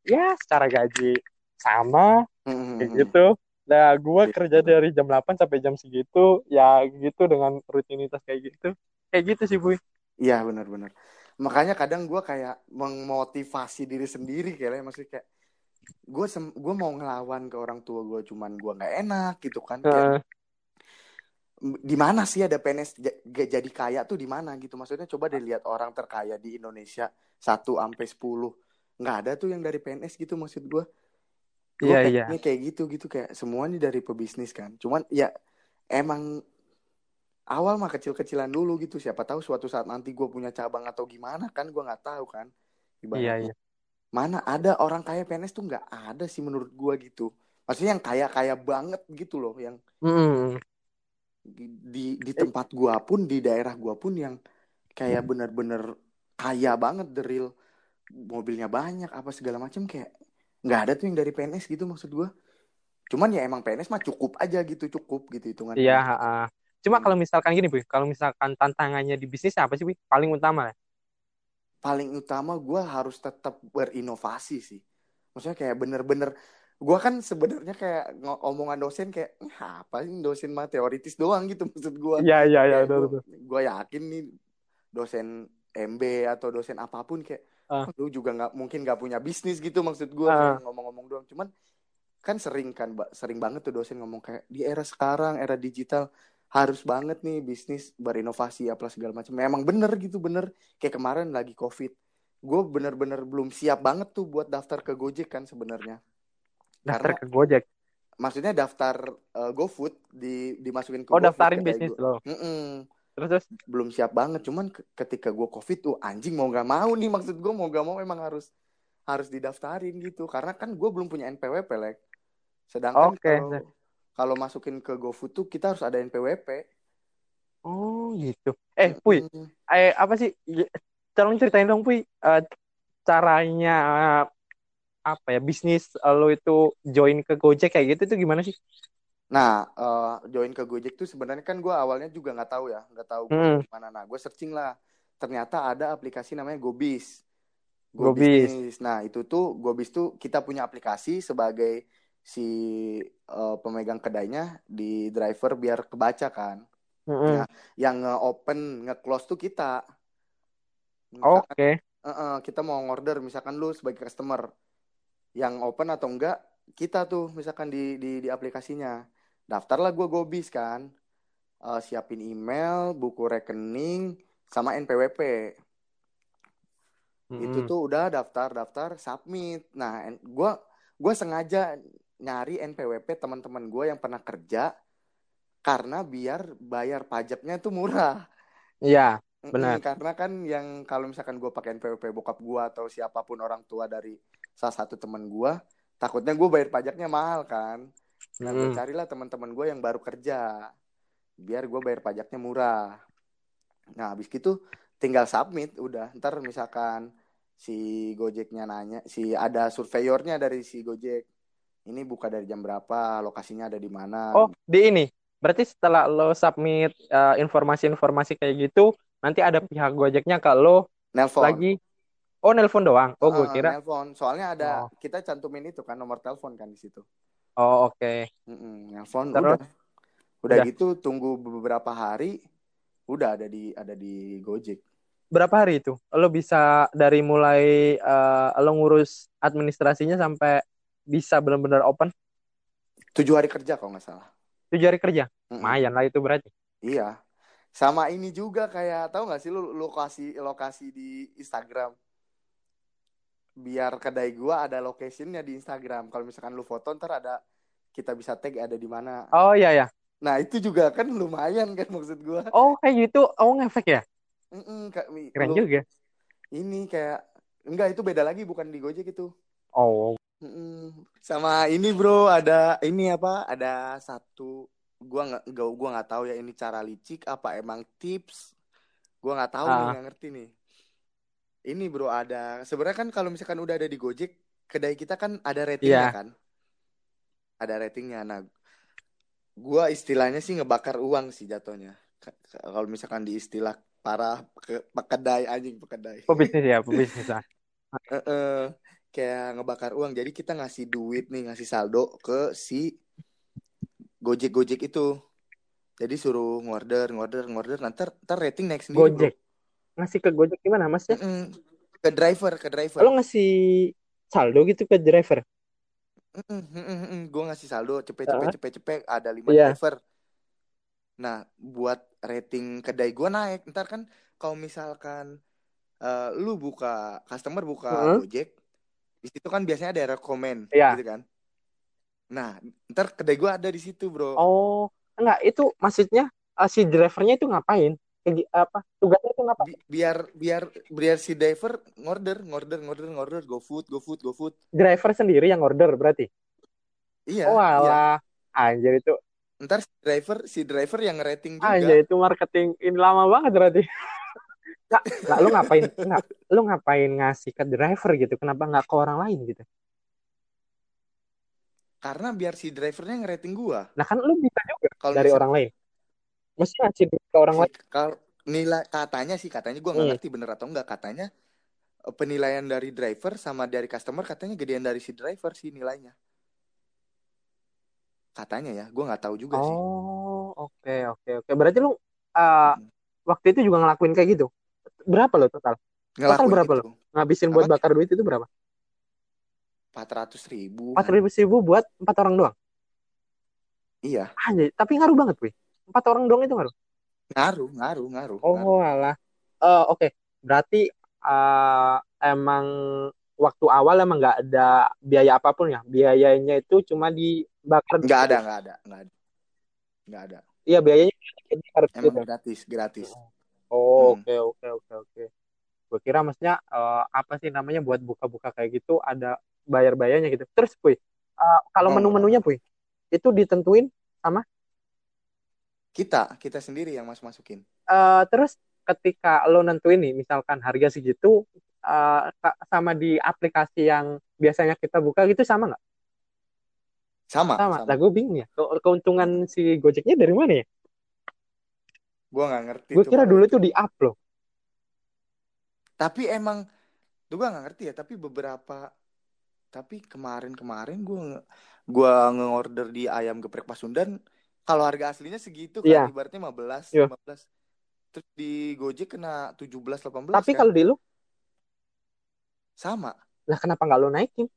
ya secara gaji sama mm -hmm. kayak gitu Nah, gue gitu. kerja dari jam 8 sampai jam segitu, ya gitu dengan rutinitas kayak gitu. Kayak gitu sih, Bu. Iya, benar-benar. Makanya kadang gue kayak memotivasi diri sendiri kayak maksudnya kayak gue gue mau ngelawan ke orang tua gue cuman gue nggak enak gitu kan uh. Di mana sih ada PNS jadi kaya tuh di mana gitu? Maksudnya coba deh lihat orang terkaya di Indonesia satu sampai sepuluh. Nggak ada tuh yang dari PNS gitu maksud gue gue yeah, yeah. kayak gitu gitu. Kayak semuanya dari pebisnis kan. Cuman ya emang awal mah kecil-kecilan dulu gitu. Siapa tahu suatu saat nanti gue punya cabang atau gimana kan gue nggak tahu kan iya iya. Mana ada orang kaya PNS tuh nggak ada sih menurut gue gitu. Maksudnya yang kaya kaya banget gitu loh yang mm. Di, di di tempat gue pun di daerah gue pun yang kayak mm. bener-bener kaya banget the real. Mobilnya banyak apa segala macam kayak nggak ada tuh yang dari PNS gitu maksud gue cuman ya emang PNS mah cukup aja gitu cukup gitu hitungan iya uh, cuma kalau misalkan gini bu kalau misalkan tantangannya di bisnis apa sih bu paling utama. Paling utama gue harus tetap berinovasi sih. Maksudnya kayak bener-bener gue kan sebenarnya kayak omongan dosen kayak apa sih dosen mah teoritis doang gitu maksud gue iya iya iya gue yakin nih dosen MB atau dosen apa pun kayak uh. lu juga nggak mungkin nggak punya bisnis gitu maksud gue uh. ngomong-ngomong doang. Cuman kan sering kan sering banget tuh dosen ngomong kayak di era sekarang era digital harus banget nih bisnis berinovasi apa segala macam. Memang bener gitu bener. Kayak kemarin lagi covid gue bener-bener belum siap banget tuh buat daftar ke Gojek kan sebenarnya daftar Karena, ke Gojek. Maksudnya daftar uh, GoFood di dimasukin ke Oh, GoFood, daftarin bisnis lo. Mm -mm terus terus? Belum siap banget cuman ketika gue covid tuh anjing mau gak mau nih maksud gue mau gak mau memang harus harus didaftarin gitu. Karena kan gue belum punya NPWP lek. Sedangkan okay. kalau kalau masukin ke GoFood tuh kita harus ada NPWP oh gitu. Eh Puy hmm. eh apa sih? Tolong ceritain dong Puy uh, caranya apa ya bisnis lo itu join ke Gojek kayak gitu itu gimana sih? Nah, uh, join ke Gojek tuh sebenarnya kan gue awalnya juga nggak tahu ya, nggak tahu Hmm. gimana. Nah, gue searching lah. Ternyata ada aplikasi namanya Gobis. Gobis. Gobis. Nah, itu tuh Gobis tuh kita punya aplikasi sebagai si uh, pemegang kedainya di driver biar kebaca kan. Mm-mm. Nah, yang nge-open, nge-close tuh kita. Oke. Misalkan, uh-uh, kita mau order, misalkan lu sebagai customer yang open atau enggak, kita tuh misalkan di di, di aplikasinya. Daftarlah gue Gobis kan. Uh, siapin email, buku rekening, sama NPWP. Itu Mm-mm. tuh udah daftar daftar submit. Nah, gua gua sengaja nyari NPWP teman-teman gue yang pernah kerja karena biar bayar pajaknya tuh murah. Iya, benar. karena kan yang kalau misalkan gue pakai NPWP bokap gue atau siapa pun orang tua dari salah satu teman gue, takutnya gue bayar pajaknya mahal kan. Nah, gue Mm-mm. carilah teman-teman gue yang baru kerja, biar gue bayar pajaknya murah. Nah, habis gitu tinggal submit udah. Ntar misalkan si Gojeknya nanya, si ada surveyornya dari si Gojek. Ini buka dari jam berapa, lokasinya ada di mana. Oh, di ini. Berarti setelah lo submit eh, informasi-informasi kayak gitu, nanti ada pihak Gojeknya Nelpon. lagi. Oh, nelpon doang. Oh, gue Heeh, kira. nelpon. Soalnya ada Oh, kita cantumin itu kan nomor telepon kan di situ. oh oke. Mm-mm, nelpon Terus udah. Udah udah. gitu tunggu beberapa hari udah ada di ada di Gojek. Berapa hari itu? Lo bisa dari mulai eh, lo ngurus administrasinya sampai bisa benar-benar open Tujuh hari kerja kalau nggak salah. tujuh hari kerja. Mm-mm. Lumayan lah itu berarti. Iya. Sama ini juga kayak tahu nggak sih lu lokasi lokasi di Instagram. Biar kedai gua ada locationnya di Instagram. Kalau misalkan lu foto ntar ada kita bisa tag ada di mana. Oh iya ya. Nah itu juga kan lumayan kan maksud gua. Oh kayak gitu. Oh ngefek ya. Mm-mm, Kak, mi- Keren lu juga. ini kayak enggak itu beda lagi bukan di Gojek itu. Oh. Mm-mm. Sama ini bro ada ini apa? Ada satu gua nggak gua nggak tahu ya ini cara licik apa emang tips. Gua nggak tahu nih Ah, nggak ngerti nih. Ini bro ada sebenarnya kan kalau misalkan udah ada di Gojek kedai kita kan ada ratingnya iya. kan? Ada ratingnya. Nah gua istilahnya sih ngebakar uang sih jatuhnya. Kalau misalkan di istilah para pe- pekedai anjing pekedai. Pebisnis ya, pebisnis lah. Heeh. kayak ngebakar uang. Jadi kita ngasih duit nih, ngasih saldo ke si Gojek-Gojek itu. Jadi suruh ngorder, ngorder, ngorder. Nanti ntar rating naik sendiri, bro. Ngasih ke Gojek gimana masnya? Mm-mm. Ke driver, ke driver. Lo ngasih saldo gitu ke driver? Gue ngasih saldo, cepet, cepet, cepet, cepet. Ada lima Iya. driver. Nah, buat rating kedai gue naik. Ntar kan kalau misalkan eh, lu buka, customer buka Heeh. Gojek, di situ kan biasanya ada rekomen, Iya. gitu kan. Nah, ntar kedai gue ada di situ, bro. Oh, enggak, itu maksudnya eh, si drivernya itu ngapain? Apa? Tugasnya itu? Bi- biar biar biar si driver ngorder ngorder ngorder ngorder go food go food go food Driver sendiri yang order berarti. iya Oh, iya. Anjir itu. ntar si driver si driver yang rating Anjir juga itu marketing ini lama banget berarti. Nggak, nggak, lu ngapain? Nggak, lu ngapain ngasih ke driver gitu? Kenapa nggak ke orang lain gitu? karena biar si drivernya ngerating gua Nah kan lu bisa juga kalau dari misal orang lain. Mesti ngasih ke orang lain. kalau nilai katanya sih katanya gua nggak Hmm. ngerti bener atau enggak katanya eh, penilaian dari driver sama dari customer katanya gedean dari si driver sih nilainya katanya ya gua nggak tahu juga sih Oh, oke, oke, oke. Berarti lu uh, Mm-mm. waktu itu juga ngelakuin kayak gitu. Berapa lo total? Total ngelakuin berapa lo? itu Ngabisin buat bakar duit itu berapa? empat ratus ribu Empat ribu ribu buat empat orang doang. iya Anjir, tapi ngaruh banget, wih. Empat orang doang itu ngaruh. ngaruh ngaruh ngaruh ngaruh Oh, alah. Eh, oke. Berarti eh, emang waktu awal emang nggak ada biaya apa pun ya. Biayanya itu cuma dibakar nggak ada gitu. nggak ada nggak ada nggak ada Iya, biayanya harus emang gitu. gratis gratis Oh, Hmm. oke, oke, oke, oke. Gue kira maksudnya eh, apa sih namanya buat buka-buka kayak gitu ada bayar-bayarnya gitu. Terus, Puy, eh, kalau Oh, menu-menunya, Puy, itu ditentuin sama kita kita sendiri yang masuk masukin eh, terus ketika lo nentuin nih, misalkan harga segitu ka- sama di aplikasi yang biasanya kita buka gitu sama nggak? sama Sama. sama Lah gue bingung ya. Ke- Keuntungan si Gojeknya dari mana ya? gue nggak ngerti Gue kira dulu itu. di up loh. tapi emang tuh gue nggak ngerti ya tapi beberapa tapi kemarin-kemarin gue gue nge-order di ayam geprek Pasundan kalau harga aslinya segitu kan Iya. ibaratnya 15 Iya. 15 terus di Gojek kena 17 18 Tapi kan? kalau di lu, sama. Lah kenapa nggak lu naikin?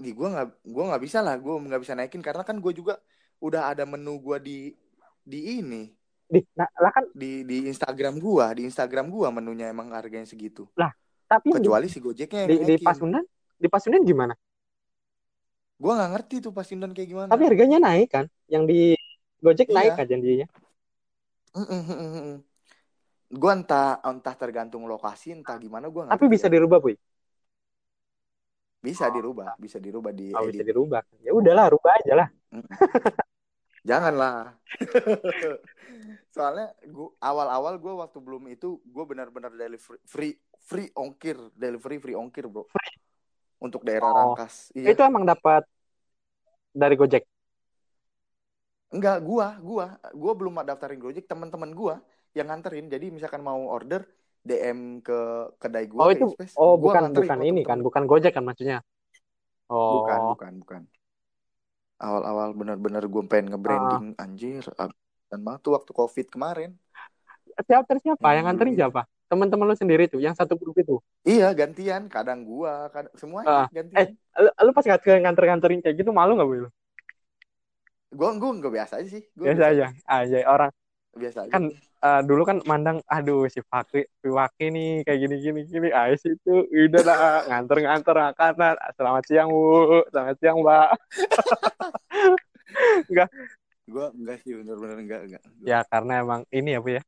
di gue nggak gue nggak bisa lah gue nggak bisa naikin. Karena kan gue juga udah ada menu gue di di ini. Di, nah, lah kan, di di Instagram gue di Instagram gue menunya emang harganya segitu. Tapi yang di, kecuali si Gojeknya di, yang di naikin. Pasundan, di Pasundan gimana? Gue nggak ngerti tuh Pasundan kayak gimana Tapi harganya naik kan? Yang di Gojek Iya. naik aja dia. gue entah entah tergantung lokasi entah gimana gue Tapi bisa dirubah, Puy. bisa dirubah bisa dirubah di Oh, bisa dirubah. Ya udahlah, rubah aja lah. janganlah soalnya gua awal-awal gue waktu belum itu gue benar-benar delivery free free ongkir delivery free ongkir bro untuk daerah Oh. Rangkas iya Itu emang dapat dari Gojek. enggak gua gua gua belum daftarin Gojek teman-teman gua yang nganterin jadi misalkan mau order DM ke kedai gua Oh, itu Express, oh gua bukan bukan ini kan, bukan Gojek kan maksudnya. Oh. bukan bukan bukan awal-awal benar-benar gue pengen nge-branding Ah. anjir dan banget tuh waktu covid kemarin Siapa siapa? Yang Yang nganterin dulu siapa? Teman-teman lu sendiri tuh, yang satu grup itu. iya gantian. Kadang gua kadang semuanya Ah. gantian. Eh, lu, lu pas nganter- nganter-nganterin kayak gitu malu nggak, lu? gua gua nggak biasa aja sih. Gua Biasa aja. Aja orang biasa aja. kan eh, dulu kan mandang aduh si Fakri si Waki nih kayak gini gini gini Ais itu udah lah nganter nganter makanan selamat siang bu. Selamat siang mbak. Gua enggak sih bener-bener enggak enggak Gua ya karena emang ini ya bu ya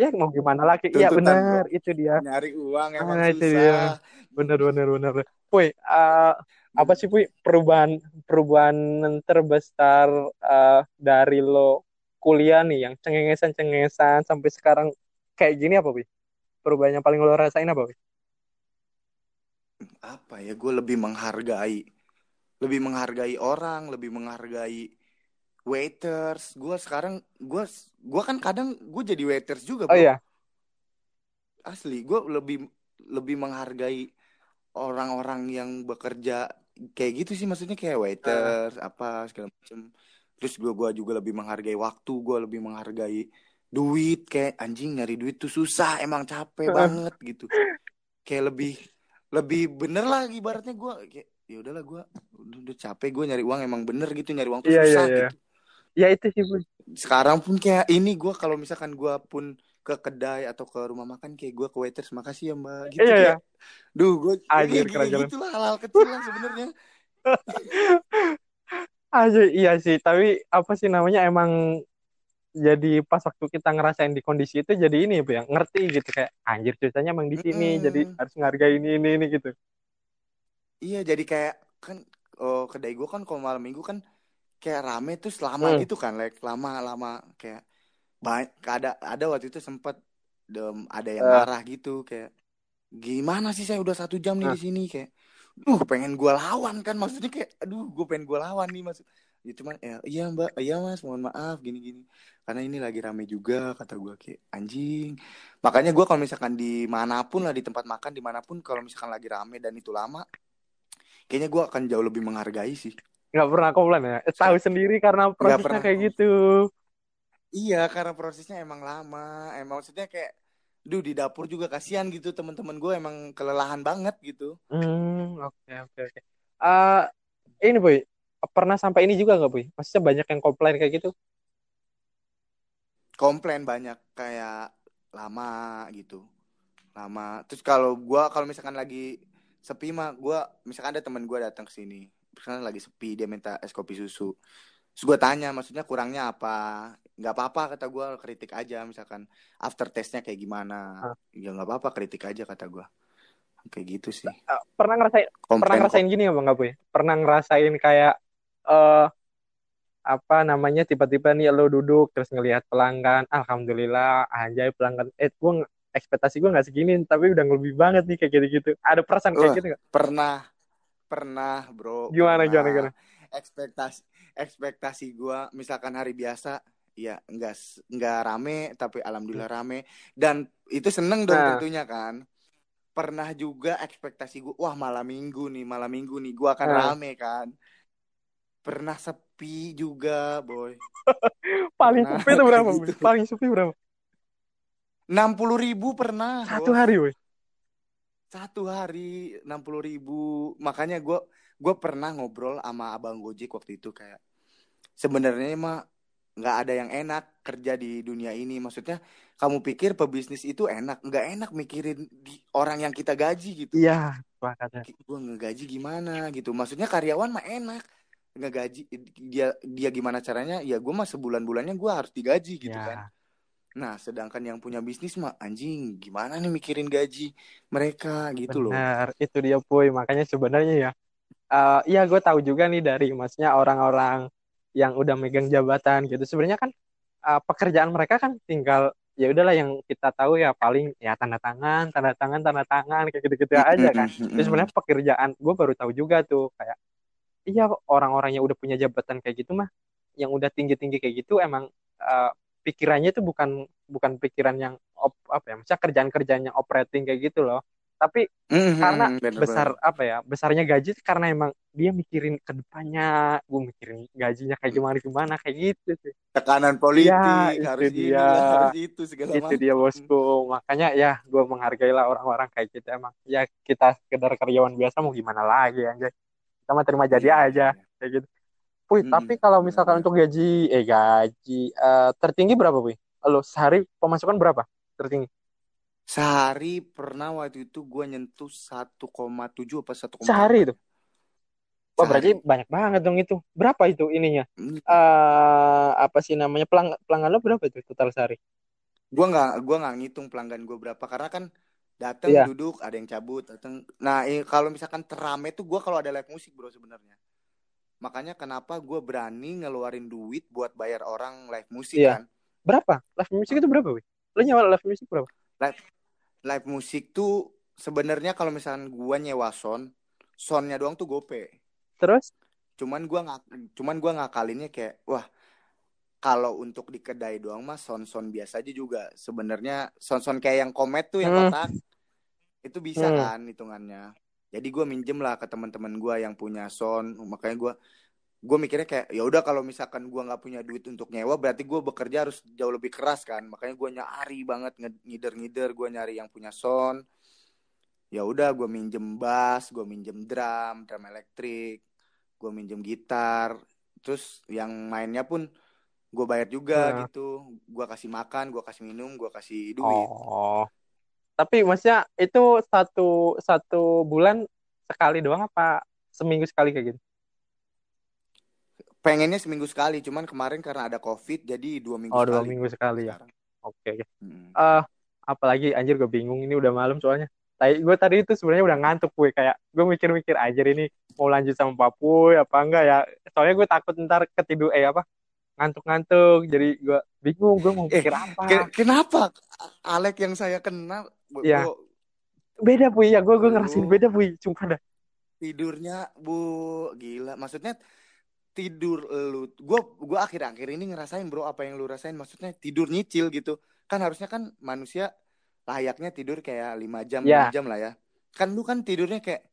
ya mau gimana lagi? Iya benar itu dia. Nyari uang emang Ah, itu dia. susah benar benar benar. Puy eh, apa sih Puy? Perubahan perubahan terbesar eh, dari lo kuliah nih yang cengengesan cengengesan sampai sekarang kayak gini apa Puy? Perubahan yang paling lo rasain apa Puy? Apa ya gue lebih menghargai lebih menghargai orang lebih menghargai waiters. Gue sekarang gue gua kan kadang gue jadi waiters juga oh bro. iya? Asli gue lebih lebih menghargai orang-orang yang bekerja kayak gitu sih. Maksudnya kayak waiters apa segala macam terus gue gua juga lebih menghargai waktu gue lebih menghargai duit. Kayak anjing nyari duit tuh susah emang capek banget gitu. Kayak lebih lebih bener lah ibaratnya gue kayak ya udahlah gue udah, udah capek gue nyari uang emang bener gitu. Nyari uang tuh Iya, iya, susah iya. gitu ya itu sih Puy sekarang pun kayak ini gue kalau misalkan gue pun ke kedai atau ke rumah makan kayak gue ke waiters makasih ya mbak gitu iya iya. kayak duh gue Anjir, keren-keren. gitu lah hal-hal kecil lah sebenarnya. Aja iya sih. Tapi apa sih namanya emang jadi pas waktu kita ngerasain di kondisi itu jadi ini bu ya ngerti gitu kayak anjir ceritanya emang di sini Mm-mm. jadi harus ngargai ini ini ini gitu. Iya jadi kayak kan oh, kedai gue kan kalau malam minggu kan kayak rame terus lama Hmm. gitu kan like lama lama kayak banyak ada ada waktu itu sempet dem, ada yang Eh. marah gitu kayak gimana sih saya udah satu jam nih Nah. di sini kayak duh pengen gue lawan kan maksudnya kayak aduh gue pengen gue lawan nih maksud ya cuman ya, iya mbak iya mas mohon maaf gini gini karena ini lagi rame juga kata gue kayak anjing makanya gue kalau misalkan di mana pun lah di tempat makan di mana pun kalau misalkan lagi rame dan itu lama kayaknya gue akan jauh lebih menghargai sih nggak pernah komplain ya? Eh, tahu sendiri karena prosesnya pernah kayak gitu. Iya karena prosesnya emang lama. Emang maksudnya kayak duh di dapur juga kasihan gitu teman-teman gue emang kelelahan banget gitu. Hmm oke oke oke. Eh, ini boy pernah sampai ini juga nggak boy? Maksudnya banyak yang komplain kayak gitu? Komplain banyak kayak lama gitu. Lama. Terus kalau gua kalau misalkan lagi sepi mah gua misalkan ada teman gua datang ke sini misalkan lagi sepi dia minta es kopi susu. Terus gua tanya maksudnya kurangnya apa? Nggak apa-apa kata gua kritik aja misalkan. After testnya kayak gimana? Ah. ya nggak apa-apa kritik aja kata gua. Kayak gitu sih. Eh, pernah ngerasain pernah komplain ngerasain gini nggak boy pernah ngerasain kayak eh apa namanya tiba-tiba nih lo duduk terus ngelihat pelanggan alhamdulillah anjay pelanggan. Eh gue ekspektasi gue nggak segini tapi udah lebih banget nih kayak gitu-gitu. Ada perasaan kayak Wah, gitu nggak? pernah pernah bro. Gimana pernah. gimana gimana? Ekspektasi ekspektasi gue misalkan hari biasa ya nggak s- nggak rame tapi alhamdulillah rame. Dan itu seneng dong nah. tentunya kan. Pernah juga ekspektasi gue wah malam minggu nih malam minggu nih gue akan nah. rame kan. Pernah sepi juga boy. Paling pernah sepi itu berapa Boy? gitu. Paling sepi berapa? Enam puluh ribu pernah satu hari woi satu hari enam puluh ribu. Makanya gue gue pernah ngobrol sama abang Gojek waktu itu kayak sebenarnya mah nggak ada yang enak kerja di dunia ini. Maksudnya kamu pikir pebisnis itu enak? Nggak enak mikirin di orang yang kita gaji gitu. Iya makanya gue ngegaji gimana? Gitu. Maksudnya karyawan mah enak. Ngegaji dia dia gimana caranya? Ya gue mah sebulan bulannya gue harus digaji gitu kan. ya nah sedangkan yang punya bisnis mah anjing gimana nih mikirin gaji mereka gitu loh. Benar itu dia boy. Makanya sebenarnya ya eh iya gue tahu juga nih dari maksudnya orang-orang yang udah megang jabatan gitu. Sebenarnya kan eh, pekerjaan mereka kan tinggal ya udahlah yang kita tahu ya paling ya tanda tangan tanda tangan tanda tangan kayak gitu-gitu aja kan. mm-mm. sebenarnya pekerjaan gue baru tahu juga tuh kayak iya orang-orang yang udah punya jabatan kayak gitu mah yang udah tinggi-tinggi kayak gitu emang eh, pikirannya itu bukan bukan pikiran yang op, apa ya maksudnya kerjaan-kerjaan yang operating kayak gitu loh. Tapi karena Mhm, bener besar apa ya besarnya gaji itu karena emang dia mikirin ke depannya gue mikirin gajinya kayak gimana gimana kayak gitu sih. Tekanan iya politik itu harus ini dia. harus itu segala itu dia bosku. Makanya ya gue menghargai lah orang-orang kayak gitu emang. Ya kita sekedar karyawan biasa mau gimana lagi anjay. Kita mah terima jadi Iya iya aja iya. kayak gitu Wih, tapi Mm-mm, kalau misalkan untuk gaji eh gaji eh, tertinggi berapa wih? Lo sehari pemasukan berapa tertinggi? Sehari pernah waktu itu gue nyentuh 1,7 apa 1,8 sehari itu? Wah berarti banyak banget dong itu. Berapa itu ininya? Mm. eh apa sih namanya pelang pelanggan lo berapa itu total sehari? Gue nggak gua nggak ngitung pelanggan gue berapa karena kan datang iya. duduk ada yang cabut datang. Nah eh, kalau misalkan terame tuh gue kalau ada live musik bro sebenarnya. Makanya kenapa gue berani ngeluarin duit buat bayar orang live musik iya kan. berapa live music itu berapa wih lo nyewa live music berapa Live live musik tuh sebenarnya kalau misalkan gua nyewa sound, soundnya doang tuh gope. terus Cuman gua nggak, cuman gua ngakalinnya kayak, wah kalau untuk di kedai doang mah sound sound biasa aja juga. Sebenarnya sound sound kayak yang komet tuh yang hmm kotak itu bisa hmm kan hitungannya. Jadi gua minjem lah ke teman-teman gua yang punya sound. Makanya gua gue mikirnya kayak ya udah kalau misalkan gua nggak punya duit untuk nyewa berarti gue bekerja harus jauh lebih keras kan. Makanya gue nyari banget ngider-ngider gue nyari yang punya sound. Ya udah gue minjem bass gue minjem drum drum elektrik gue minjem gitar. Terus yang mainnya pun gue bayar juga Nah. gitu. Gue kasih makan gue kasih minum gue kasih duit. Oh tapi maksudnya itu satu satu bulan sekali doang apa seminggu sekali kayak gitu? Pengennya seminggu sekali cuman kemarin karena ada covid jadi dua minggu oh dua sekali. minggu sekali ya? Oke oke. Mm. eh apalagi anjir gue bingung ini udah malam soalnya. Tadi gue tadi itu sebenarnya udah ngantuk gue kayak gue mikir-mikir anjir ini mau lanjut sama Papuy apa enggak ya? Soalnya gue takut ntar ketidur eh apa ngantuk-ngantuk jadi gue bingung gue mau eh mikir apa. ke- kenapa? Alek yang saya kenal bu, ya bu, beda Puy. Ya gue gue ngerasain beda Puy. Sumpah dah tidurnya bu gila. Maksudnya tidur lu gua gua akhir-akhir ini ngerasain bro apa yang lu rasain. Maksudnya tidur nyicil gitu. Kan harusnya kan manusia layaknya tidur kayak lima jam enam ya jam lah ya. Kan lu kan tidurnya kayak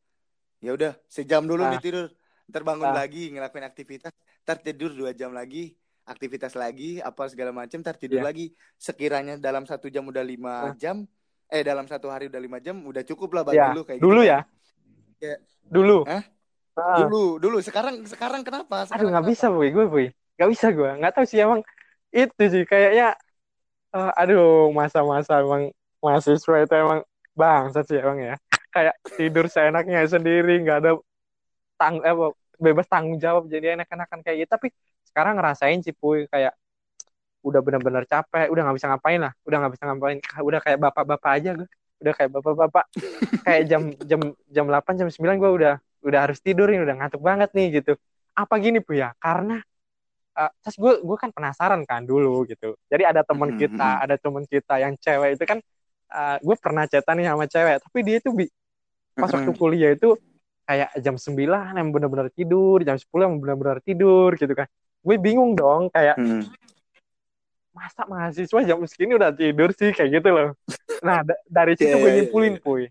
ya udah sejam dulu nih ah. tidur. Ntar bangun ah. lagi ngelakuin aktivitas. Ntar tidur dua jam lagi aktivitas lagi apa segala macam ntar tidur ya lagi. Sekiranya dalam satu jam udah lima ah jam eh dalam satu hari udah lima jam udah cukup lah bagi ya lu kayak gitu dulu kan ya? Kayak dulu? Hah? ah. Dulu dulu. Sekarang sekarang kenapa? Aduh sekarang nggak bisa Puy gue Puy nggak bisa gue nggak tahu sih emang itu sih. Kayaknya eh, aduh masa-masa emang mahasiswa itu emang bangsat sih emang ya. Kayak tidur seenaknya sendiri nggak ada tang eh, bebas tanggung jawab. Jadi enak-enakan kayak gitu. Tapi sekarang ngerasain sih puy kayak udah benar-benar capek udah nggak bisa ngapain lah udah nggak bisa ngapain. Udah kayak bapak-bapak aja gue udah kayak bapak-bapak. Kayak jam jam jam 8 jam 9 gue udah udah harus tidur ini udah ngantuk banget nih gitu. Apa gini puy ya? Karena uh, terus gue gue kan penasaran kan dulu gitu. Jadi ada teman Mm-mm, kita mm-mm. ada teman kita yang cewek itu kan uh, gue pernah cetan nih sama cewek tapi dia tuh bi pas waktu kuliah itu kayak jam 9 yang benar-benar tidur jam 10 yang benar-benar tidur gitu kan gue bingung dong kayak hmm. masa mahasiswa jam segini udah tidur sih? Kayak gitu loh. Nah dari situ yeah, gue iya, nyimpulin yeah, yeah. puy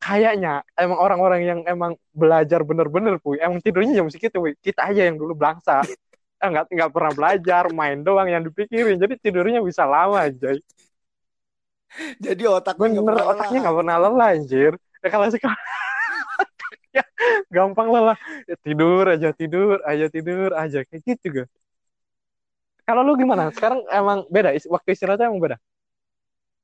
kayaknya emang orang-orang yang emang belajar bener-bener puy emang tidurnya jam segitu puy kita aja yang dulu belangsa. Nggak nggak pernah belajar main doang yang dipikirin jadi tidurnya bisa lama aja jadi otak bener gak otaknya nggak pernah lelah anjir. Ya kalau sekarang ya, gampang lelah ya, tidur aja tidur aja tidur aja kayak gitu juga kalau lu gimana sekarang emang beda waktu istirahatnya emang beda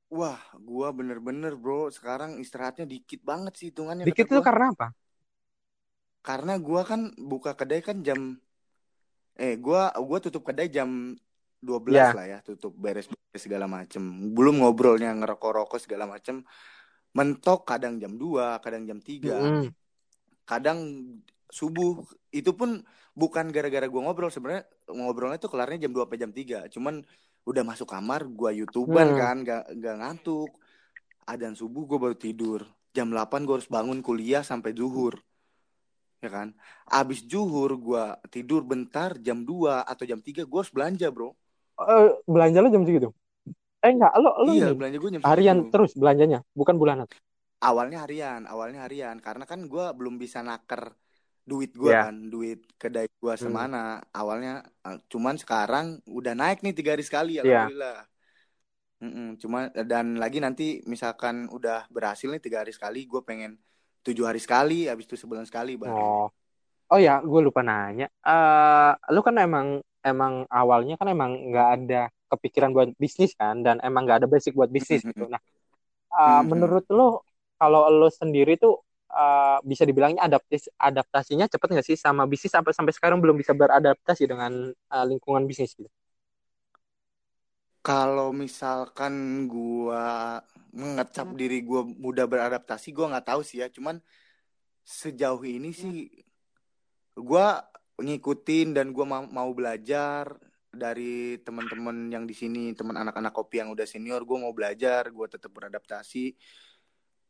Wah, gua bener-bener bro. Sekarang istirahatnya dikit banget sih hitungannya. Dikit itu karena apa? Karena gua kan buka kedai kan jam eh gua gua tutup kedai jam 12 yeah. lah ya, tutup beres-beres segala macem. Belum ngobrolnya ngerokok-rokok segala macem. Mentok kadang jam 2, kadang jam 3. Mm. Kadang subuh itu pun bukan gara-gara gua ngobrol sebenarnya ngobrolnya tuh kelarnya jam 2 sampai jam 3. Cuman udah masuk kamar gua youtuber hmm. kan gak, gak ngantuk. Adan subuh gue baru tidur. Jam 8 gue harus bangun kuliah sampai zuhur. Ya kan? Abis zuhur gue tidur bentar jam 2 atau jam 3 gue harus belanja bro. Uh, belanja lo jam segitu? Eh enggak lo lo iya, belanja gue jam harian segitu. terus belanjanya bukan bulanan awalnya harian awalnya harian karena kan gue belum bisa naker duit gue yeah. kan duit kedai gue hmm. semana hmm. awalnya eh, cuman sekarang udah naik nih tiga hari sekali iya. alhamdulillah yeah. Mm -mm, cuma dan lagi nanti misalkan udah berhasil nih tiga hari sekali gue pengen tujuh hari sekali habis itu sebulan sekali baru oh oh ya gue lupa nanya uh, lu kan emang emang awalnya kan emang nggak ada kepikiran buat bisnis kan dan emang nggak ada basic buat bisnis gitu nah uh, menurut lo kalau lo sendiri tuh uh, bisa dibilangnya adaptis adaptasinya cepat nggak sih sama bisnis sampai sampai sekarang belum bisa beradaptasi dengan uh, lingkungan bisnis gitu? Kalau misalkan gua mengecap hmm. diri gua mudah beradaptasi, gua nggak tahu sih ya. Cuman sejauh ini sih gua ngikutin dan gua mau, mau belajar dari teman-teman yang di sini, teman anak-anak kopi yang udah senior, gua mau belajar, gua tetap beradaptasi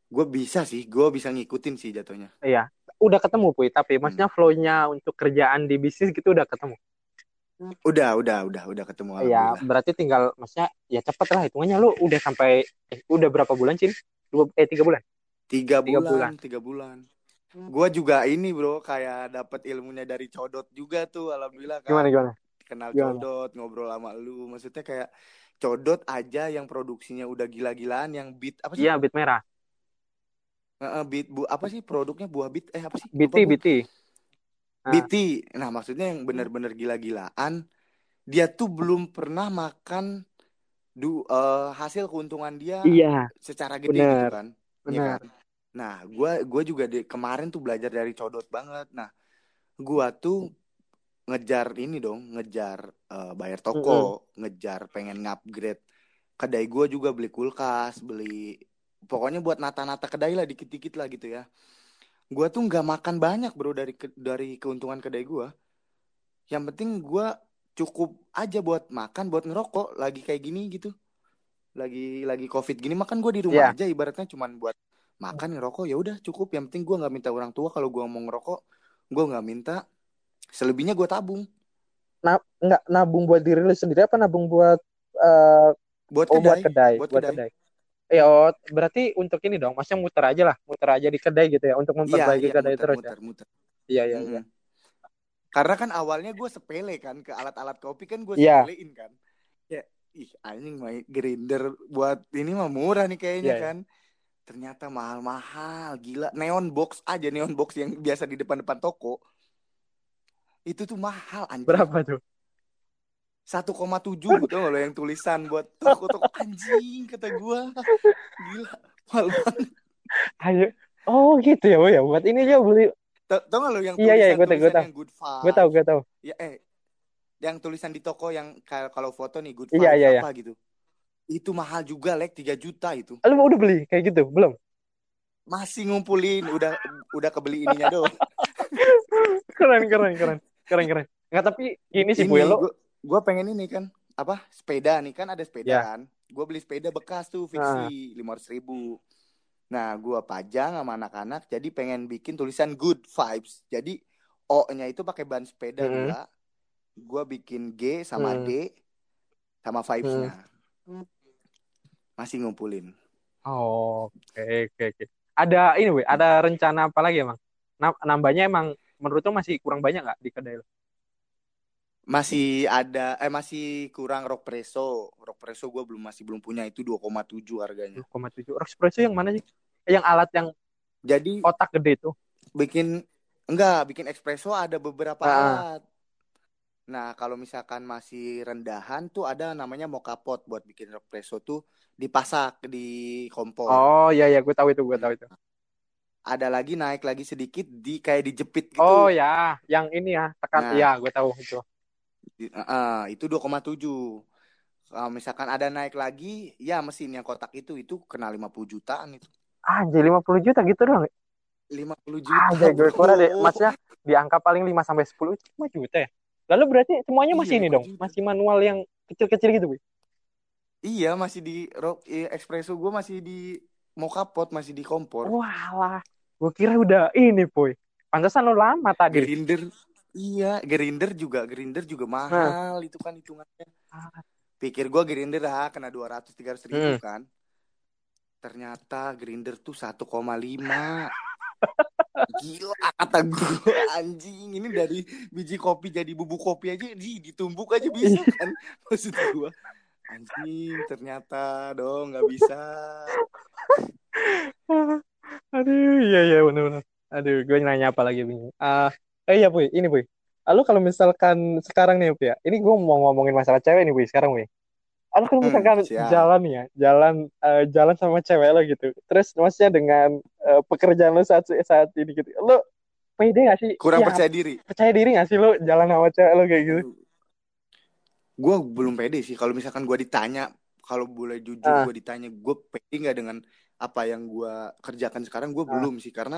gue bisa sih gue bisa ngikutin sih jatuhnya. Iya. Udah ketemu puy. Tapi maksudnya hmm. flownya untuk kerjaan di bisnis gitu udah ketemu? Udah udah udah udah ketemu iya berarti tinggal maksudnya ya cepet lah hitungannya. Lu udah sampai eh, udah berapa bulan sih dua eh tiga bulan? Tiga, tiga bulan, bulan. tiga bulan. Gue juga ini bro kayak dapat ilmunya dari codot juga tuh alhamdulillah kan gimana gimana? Kenal gimana? codot ngobrol sama lu. Maksudnya kayak codot aja yang produksinya udah gila-gilaan yang beat apa sih? Iya beat merah Uh, bit bu apa sih produknya buah bit eh apa sih? BT BT. BT. Nah, maksudnya yang benar-benar gila-gilaan dia tuh belum pernah makan du uh, hasil keuntungan dia iya, secara gede bener, gitu kan. Iya benar. Ya kan? Nah, gua gua juga di, kemarin tuh belajar dari codot banget. Nah, gua tuh ngejar ini dong, ngejar uh, bayar toko, mm -hmm. ngejar pengen ngupgrade kedai gua juga beli kulkas, beli pokoknya buat nata-nata kedai lah dikit-dikit lah gitu ya. Gue tuh nggak makan banyak bro dari ke, dari keuntungan kedai gue yang penting gue cukup aja buat makan buat ngerokok lagi kayak gini gitu. Lagi lagi covid gini makan gue di rumah yeah. aja ibaratnya cuman buat makan ngerokok ya udah cukup. Yang penting gue nggak minta orang tua kalau gue mau ngerokok gue nggak minta. Selebihnya gue tabung. Nah nggak nabung buat diri lu sendiri apa nabung buat uh, buat kedai, oh, buat kedai buat, buat kedai. kedai Ya, oh, berarti untuk ini dong, maksudnya muter aja lah, muter aja di kedai gitu ya, untuk iya, memperbaiki iya, iya, kedai muter, terus muter, ya. Muter. Iya, iya, hmm. iya. Karena kan awalnya gue sepele kan ke alat-alat kopi kan gue yeah. sepelein kan. Ya, ih anjing main grinder buat ini mah murah nih kayaknya yeah, iya. kan. Ternyata mahal-mahal, gila. Neon box aja, neon box yang biasa di depan-depan toko. Itu tuh mahal anjing. Berapa tuh? 1,7 tuh lo yang tulisan buat toko-toko anjing kata gua. Gila, mahal banget. Ayo. Oh gitu ya, ya. Buat ini aja beli. Tau gak lo yang tulisan, iya, iya, gue tahu, gue tahu. good vibes. Gue tahu, gue tahu. Ya eh yang tulisan di toko yang kalau foto nih good iya, vibes iya, iya, apa gitu. Itu mahal juga, Lek, 3 juta itu. Lu udah beli kayak gitu? Belum? Masih ngumpulin, udah udah kebeli ininya doang. keren, keren, keren. Keren, keren. Enggak, tapi ini sih, Bu, lo gue pengen ini kan apa sepeda nih kan ada sepeda Ya. kan gue beli sepeda bekas tuh fiksi lima ratus ribu nah gue pajang sama anak-anak jadi pengen bikin tulisan good vibes jadi O nya itu pakai ban sepeda Mm-mm. dua gue bikin G sama Hmm. D sama vibes-nya masih ngumpulin Oh, oke oke oke. Ada ini, Wei, ada rencana apa lagi emang? Nam- Nambahnya emang menurut lo masih kurang banyak nggak di kedai lo? Masih ada eh masih kurang rock preso rock preso gue belum masih belum punya itu 2,7 harganya 2,7. Espresso yang mana sih? Yang alat yang jadi kotak gede itu. bikin enggak bikin espresso ada beberapa Ah. alat nah kalau misalkan masih rendahan tuh ada namanya mocha pot buat bikin espresso tuh dipasak di kompor Oh, iya iya, gue tahu itu, gue tahu itu. ada lagi naik lagi sedikit di kayak dijepit gitu Oh ya, yang ini ya, tekan Nah. iya, gue tahu itu. Ah, itu 2,7 kalau misalkan ada naik lagi ya mesin yang kotak itu itu kena 50 jutaan itu Ah, jadi 50 juta gitu doang. 50 juta Ah, gue kurang deh. bro. Maksudnya di angka paling 5 sampai 10 itu 5 juta ya. Lalu berarti semuanya masih Iya, ini 5 dong, juta. masih manual yang kecil-kecil gitu, Wei. iya masih di ro- eh, espresso gue masih di mocha pot masih di kompor Walah, gue kira udah ini, Boy. Pantesan lo lama tadi. Grinder, iya, grinder juga, grinder juga mahal itu kan hitungannya. Pikir gua grinder ah kena 200 300 ribu Hmm. kan. Ternyata grinder tuh 1,5. Gila kata gue anjing ini dari biji kopi jadi bubuk kopi aja di ditumbuk aja bisa kan maksud gua anjing ternyata dong nggak bisa Aduh, iya iya benar-benar. Aduh, gue nanya apa lagi bingung. Ah, eh iya Boy, ini Boy. Lalu kalau misalkan sekarang nih Boy ya, ini gue mau ngomongin masalah cewek nih Boy sekarang Boy. Lalu kalau Hmm, misalkan siap. jalan ya, jalan eh, jalan sama cewek lo gitu. Terus maksudnya dengan eh, pekerjaan lo saat saat ini gitu. Lo pede gak sih? kurang Ya, percaya diri percaya diri gak sih lo jalan sama cewek lo kayak gitu? gue belum pede sih kalau misalkan gue ditanya kalau boleh jujur Ah. gue ditanya gue pede nggak dengan apa yang gue kerjakan sekarang gue Ah. belum sih karena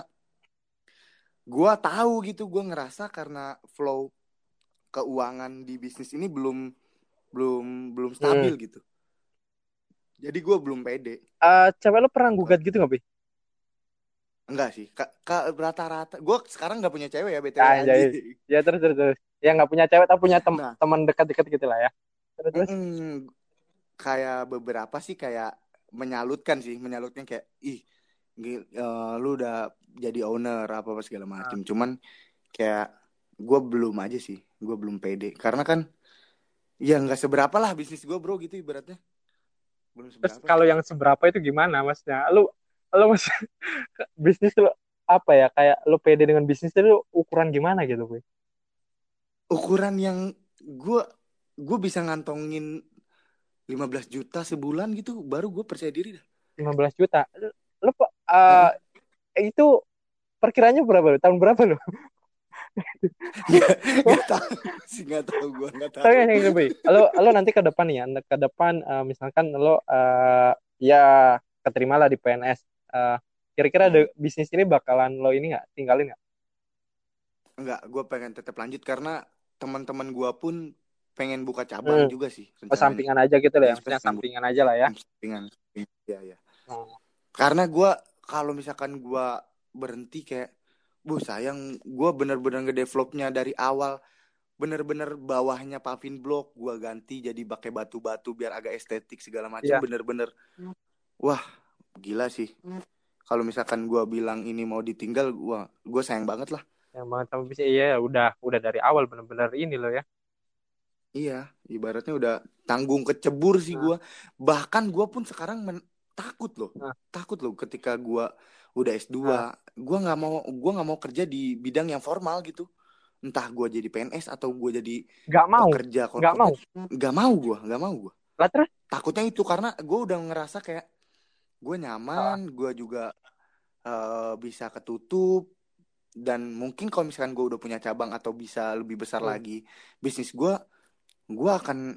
gue tahu gitu gue ngerasa karena flow keuangan di bisnis ini belum belum belum stabil Hmm. gitu jadi gue belum pede Eh, cewek lo pernah gugat gitu gak Boy? enggak sih Ka- ka- rata-rata gue sekarang nggak punya cewek ya btw Anjay. anjing. Ya terus terus terus. Ya nggak punya cewek tapi punya tem- Nah. teman dekat-dekat gitu lah ya. Terus terus. Mm-mm. kayak beberapa sih kayak menyalutkan sih menyalutkan kayak ih eh, lu udah jadi owner apa apa segala macem. Cuman kayak gue belum aja sih gue belum pede. Karena kan ya nggak seberapa lah bisnis gue bro gitu ibaratnya. Belum Terus kalau yang seberapa itu gimana maksudnya? Lu lu mas bisnis lu apa ya? Kayak lu pede dengan bisnis itu ukuran gimana gitu, Boy? ukuran yang gue gue bisa ngantongin 15 juta sebulan gitu baru gue percaya diri dah. 15 juta. Eh, itu perkiranya berapa? Tahun berapa lu? nggak tahu sih nggak tahu gue nggak tahu Tapi yang Boy. Lu lu nanti ke depan ya, ke depan eh, misalkan lu eh, ya keterima lah di PNS. Kira-kira ada bisnis ini bakalan lo ini nggak tinggalin nggak? Enggak, gue pengen tetap lanjut karena teman-teman gue pun pengen buka cabang Hmm. juga sih. Oh, sampingan aja gitu lah ya, maksudnya pengen sampingan aja lah ya. Sampingan. Iya, iya. Oh. Karena gue kalau misalkan gue berhenti kayak, bu sayang, gue bener-bener ngedevelopnya dari awal. Bener-bener bawahnya paving block gue ganti jadi pakai batu-batu biar agak estetik segala macam. Iya. Bener-bener, Hmm. wah gila sih. Hmm. Kalau misalkan gue bilang ini mau ditinggal, gue gue sayang banget lah. yang banget sama bisnis iya udah udah dari awal bener-bener ini loh ya Iya, ibaratnya udah tanggung kecebur sih Nah. gua. Bahkan gua pun sekarang men- takut loh, Nah. takut loh ketika gua udah S2, Nah. gua nggak mau gua nggak mau kerja di bidang yang formal gitu. Entah gua jadi PNS atau gua jadi nggak mau pekerja nggak mau. Nggak mau gua, nggak mau lah terus Takutnya itu karena gua udah ngerasa kayak gua nyaman, gua juga eh, bisa ketutup dan mungkin kalau misalkan gua udah punya cabang atau bisa lebih besar Hmm. lagi bisnis gua gua akan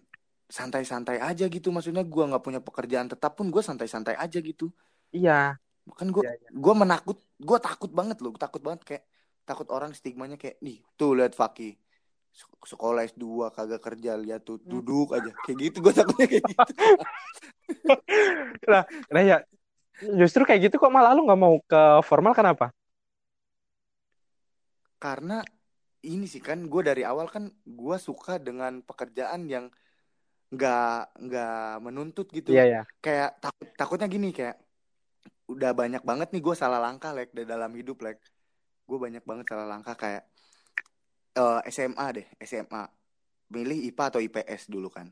santai-santai aja gitu. Maksudnya gua nggak punya pekerjaan tetap pun gua santai-santai aja gitu. Iya. Kan gua Iya, iya. gua menakut gua takut banget loh. Takut banget kayak takut orang stigmanya kayak nih tuh lihat Faki sekolah S2 kagak kerja lihat tuh duduk aja. Kayak gitu gue takutnya kayak gitu. Nah, nah ya justru kayak gitu kok malah lu nggak mau ke formal kenapa? Karena ini sih kan gue dari awal kan gue suka dengan pekerjaan yang nggak nggak menuntut gitu. Iya, iya. kayak takut takutnya gini kayak udah banyak banget nih gue salah langkah like dalam hidup like. Gue banyak banget salah langkah kayak uh, eh, SMA deh SMA milih IPA atau IPS dulu kan.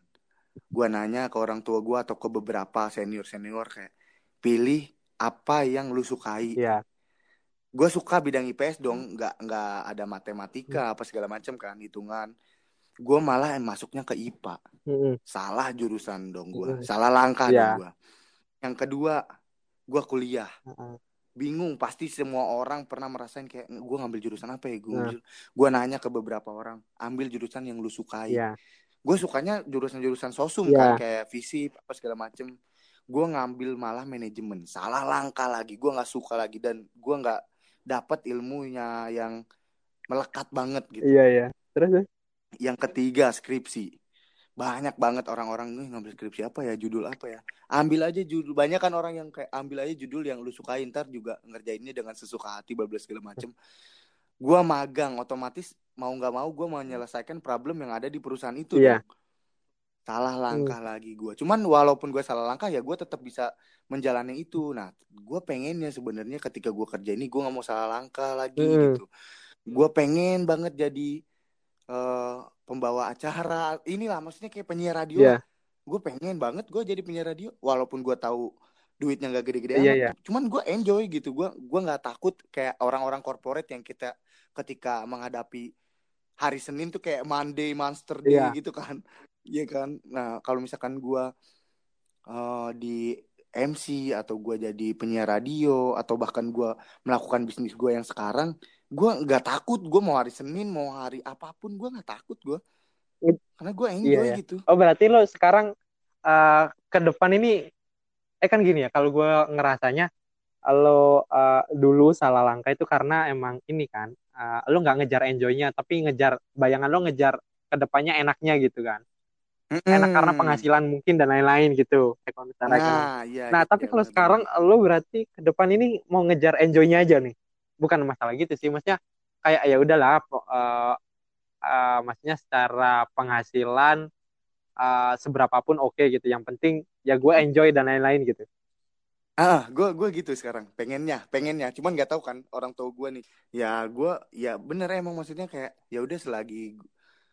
Gue nanya ke orang tua gue atau ke beberapa senior senior kayak pilih apa yang lu sukai. Yeah. gue suka bidang IPS dong nggak nggak ada matematika apa segala macam kan hitungan gue malah masuknya ke IPA hmm. salah jurusan dong gue hmm. salah langkah yeah. dong gue yang kedua gue kuliah hmm bingung pasti semua orang pernah merasain kayak gue ngambil jurusan apa ya gue nah. gue nanya ke beberapa orang ambil jurusan yang lu sukai yeah. gue sukanya jurusan-jurusan sosum yeah. kan kayak visi apa segala macem gue ngambil malah manajemen salah langkah lagi gue nggak suka lagi dan gue nggak dapat ilmunya yang melekat banget gitu iya yeah, iya yeah. terus yang ketiga skripsi. Banyak banget orang-orang nih ngambil skripsi apa ya? Judul apa ya? Ambil aja judul banyak kan orang yang kayak ambil aja judul yang lu sukain ntar juga ngerjainnya dengan sesuka hati bablas segala macem. Gua magang otomatis mau nggak mau gue mau menyelesaikan problem yang ada di perusahaan itu yeah. salah langkah hmm. lagi gue cuman walaupun gue salah langkah ya gue tetap bisa menjalani itu. Nah gue pengennya sebenarnya ketika gue kerja ini gue nggak mau salah langkah lagi hmm. gitu. Gue pengen banget jadi uh, pembawa acara inilah maksudnya kayak penyiar radio yeah. gue pengen banget gue jadi penyiar radio walaupun gue tahu duitnya nggak gede-gede yeah, yeah. cuman gue enjoy gitu gue gue nggak takut kayak orang-orang corporate yang kita ketika menghadapi hari Senin tuh kayak Monday Monster Day yeah. gitu kan Iya kan nah kalau misalkan gue uh, di MC atau gue jadi penyiar radio atau bahkan gue melakukan bisnis gue yang sekarang gue nggak takut gue mau hari Senin mau hari apa pun gue nggak takut gue karena gue enjoy iya, iya. gitu. Oh berarti lo sekarang uh, ke depan ini eh kan gini ya kalau gue ngerasanya lo uh, dulu salah langkah itu karena emang ini kan uh, lo nggak ngejar enjoynya tapi ngejar bayangan lo ngejar ke depannya enaknya gitu kan. Mm enak karena penghasilan mungkin dan lain-lain gitu nah, iya, nah gitu, tapi kalau sekarang lo berarti ke depan ini mau ngejar enjoynya aja nih bukan masalah gitu sih maksudnya kayak ya udahlah uh, uh, maksudnya secara penghasilan uh, seberapapun oke okay, gitu. Yang penting ya gue enjoy dan lain-lain gitu. Ah gue gue gitu sekarang pengennya pengennya. Cuman nggak tahu kan orang tua gue nih. Ya gue ya bener emang maksudnya kayak ya udah selagi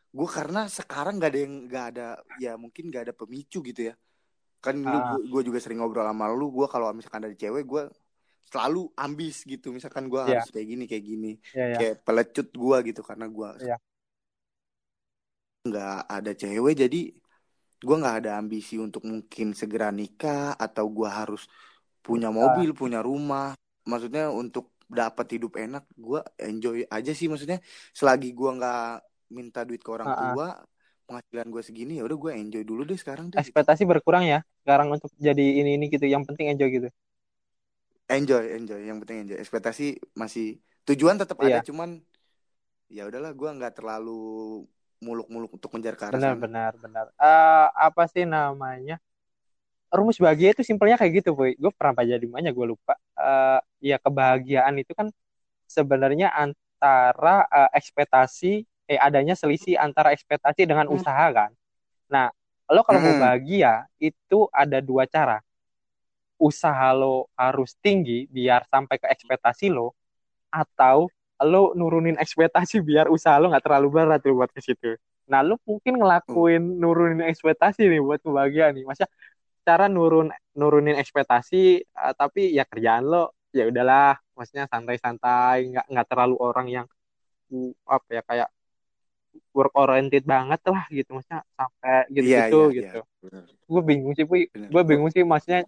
gue karena sekarang nggak ada yang nggak ada ya mungkin nggak ada pemicu gitu ya. Kan uh. gue juga sering ngobrol sama lu. Gue kalau misalkan dari cewek gue selalu ambis gitu misalkan gue yeah. harus kayak gini kayak gini yeah, yeah. kayak pelecut gue gitu karena gue yeah. nggak ada cewek jadi gue nggak ada ambisi untuk mungkin segera nikah atau gue harus punya mobil punya rumah maksudnya untuk dapat hidup enak gue enjoy aja sih maksudnya selagi gue nggak minta duit ke orang uh-uh. tua penghasilan gue segini ya udah gue enjoy dulu deh sekarang deh ekspektasi gitu. berkurang ya sekarang untuk jadi ini ini gitu yang penting enjoy gitu enjoy enjoy yang penting enjoy ekspektasi masih tujuan tetap iya. ada cuman ya udahlah gue nggak terlalu muluk-muluk untuk mengejar ke arah benar sana. benar benar uh, apa sih namanya rumus bahagia itu simpelnya kayak gitu boy gue pernah baca di mana gue lupa uh, ya kebahagiaan itu kan sebenarnya antara uh, ekspektasi eh adanya selisih antara ekspektasi dengan hmm. usaha kan nah lo kalau hmm. mau bahagia itu ada dua cara usaha lo harus tinggi biar sampai ke ekspektasi lo atau lo nurunin ekspektasi biar usaha lo nggak terlalu berat tuh buat ke situ. Nah, lo mungkin ngelakuin hmm. nurunin ekspektasi nih buat kebahagiaan nih. Masa cara nurun nurunin ekspektasi uh, tapi ya kerjaan lo ya udahlah, maksudnya santai-santai, nggak nggak terlalu orang yang uh, apa ya kayak work oriented banget lah gitu maksudnya sampai gitu-gitu yeah, yeah, gitu. Yeah. Gue bingung sih, gue bingung sih maksudnya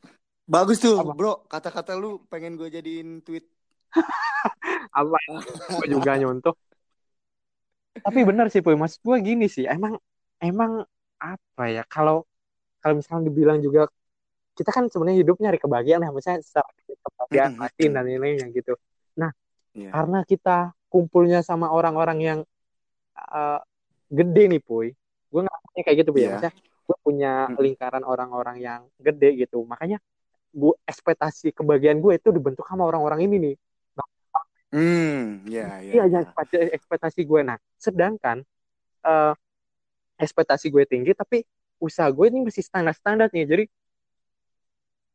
Bagus tuh, apa? bro. Kata-kata lu pengen gue jadiin tweet. apa? gue juga nyontoh. Tapi benar sih, Puy. Mas gue gini sih. Emang, emang apa ya? Kalau kalau misalnya dibilang juga kita kan sebenarnya hidup nyari kebahagiaan ya, misalnya kebahagiaan batin dan lain-lainnya gitu. Nah, yeah. karena kita kumpulnya sama orang-orang yang uh, gede nih puy gue ngerasanya kayak gitu puy maksudnya gue punya Mm. lingkaran orang-orang yang gede gitu makanya gue ekspektasi kebahagiaan gue itu dibentuk sama orang-orang ini nih. Hmm, ya, ya, iya ya. aja ekspektasi gue nah sedangkan eh, ekspektasi gue tinggi tapi usaha gue ini masih standar-standar nih. Jadi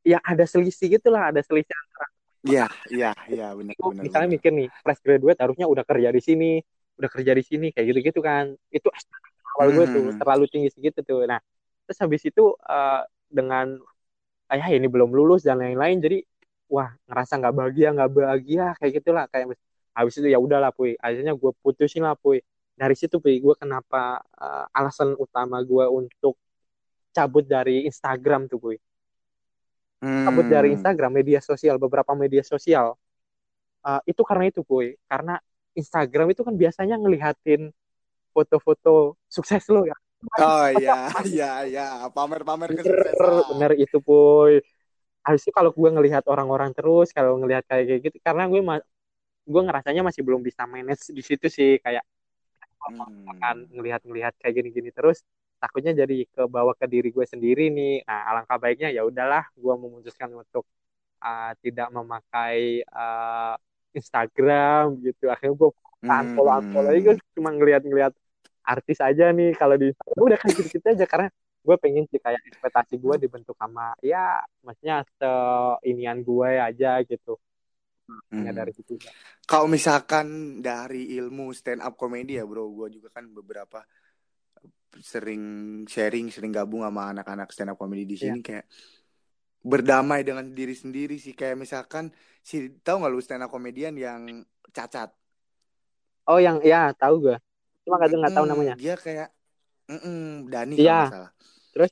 ya ada selisih gitu lah ada selisih antara Iya, iya, iya, benar, gue benar, misalnya benar. mikir nih fresh graduate harusnya udah kerja di sini udah kerja di sini kayak gitu-gitu kan. Itu ekspektasi awal gue tuh terlalu tinggi segitu tuh. Nah terus habis itu eh, dengan ayah ini belum lulus dan lain-lain. Jadi wah ngerasa nggak bahagia nggak bahagia kayak gitulah kayak habis itu ya udahlah puy. Akhirnya gue putusin lah puy. Dari situ puy gue kenapa eh, alasan utama gue untuk cabut dari Instagram tuh puy. Cabut dari Hmm. Instagram media sosial beberapa media sosial. Uh, itu karena itu puy. Karena Instagram itu kan biasanya ngelihatin foto-foto sukses lo ya Oh iya, iya, iya, pamer-pamer kesuksesan. bener itu habis itu kalau gue ngelihat orang-orang terus kalau ngelihat kayak gitu karena gue gue ngerasanya masih belum bisa manage di situ sih kayak akan Hmm. ngelihat-ngelihat kayak gini-gini terus takutnya jadi ke bawah ke diri gue sendiri nih nah alangkah baiknya ya udahlah gue memutuskan untuk uh, tidak memakai uh, Instagram gitu akhirnya gue unfollow unfollow aja gue Hmm. cuma ngelihat-ngelihat artis aja nih kalau di Instagram udah kayak gitu, gitu aja karena gue pengen sih kayak ekspektasi gue dibentuk sama ya maksudnya seinian gue aja gitu. Hmm. dari situ aja. Kalau misalkan dari ilmu stand up comedy ya bro, gue juga kan beberapa sering sharing, sering gabung sama anak-anak stand up comedy di sini kayak berdamai dengan diri sendiri sih. Kayak misalkan si tahu nggak lu stand up comedian yang cacat? Oh yang ya tahu gue cuma kadang nggak tahu Mm-mm, namanya. dia kayak mm-mm, Dani Iya. kalau nggak salah. Terus?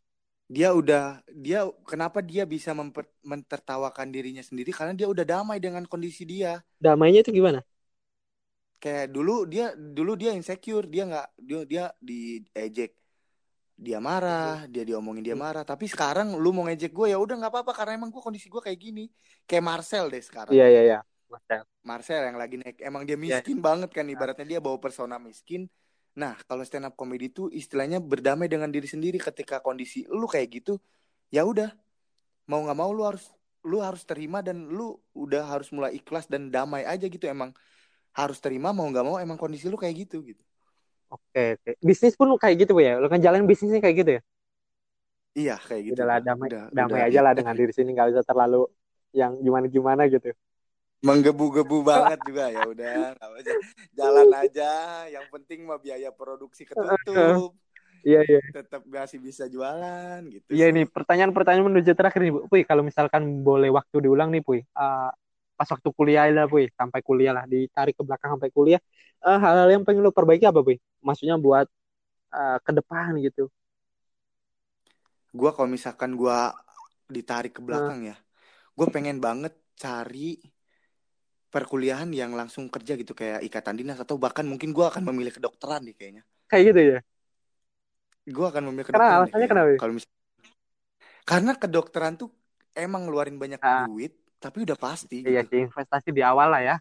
dia udah dia kenapa dia bisa memper, mentertawakan dirinya sendiri? Karena dia udah damai dengan kondisi dia. Damainya itu gimana? Kayak dulu dia dulu dia insecure dia nggak dia dia diejek. Dia marah dia diomongin dia marah. Tapi sekarang lu mau ngejek gue ya udah nggak apa-apa. Karena emang gue kondisi gue kayak gini. Kayak Marcel deh sekarang. Iya iya iya. Marcel. Marcel yang lagi naik. Emang dia Iya. miskin banget kan. Ibaratnya dia bawa persona miskin nah kalau stand up comedy itu istilahnya berdamai dengan diri sendiri ketika kondisi lu kayak gitu ya udah. Mau nggak mau lu harus lu harus terima dan lu udah harus mulai ikhlas dan damai aja gitu emang. Harus terima mau nggak mau emang kondisi lu kayak gitu gitu. Oke oke. Bisnis pun kayak gitu Bu, ya? Lo kan jalan bisnisnya kayak gitu ya? Iya kayak gitu. Udahlah damai. Udah- damai udah. aja lah dengan diri sini. Nggak usah terlalu yang gimana gimana gitu menggebu-gebu banget juga ya udah jalan aja yang penting mah biaya produksi ketutup iya iya tetap masih bisa jualan gitu Iya nih pertanyaan-pertanyaan menuju terakhir nih Bu. Puy kalau misalkan boleh waktu diulang nih Puy. Eh, pas waktu kuliah lah Puy, sampai kuliah lah ditarik ke belakang sampai kuliah. Eh, hal-hal yang pengen lo perbaiki apa Puy? Maksudnya buat eh, ke depan gitu. Gua kalau misalkan gua ditarik ke belakang ya, gue pengen banget cari perkuliahan yang langsung kerja gitu kayak ikatan dinas atau bahkan mungkin gua akan memilih kedokteran nih kayaknya. Kayak gitu ya. Gua akan memilih Karena kedokteran nih alasannya kenapa? Kalau mis- karena kedokteran tuh emang ngeluarin banyak Ah. duit, tapi udah pasti Iya gitu. sih investasi di awal lah ya.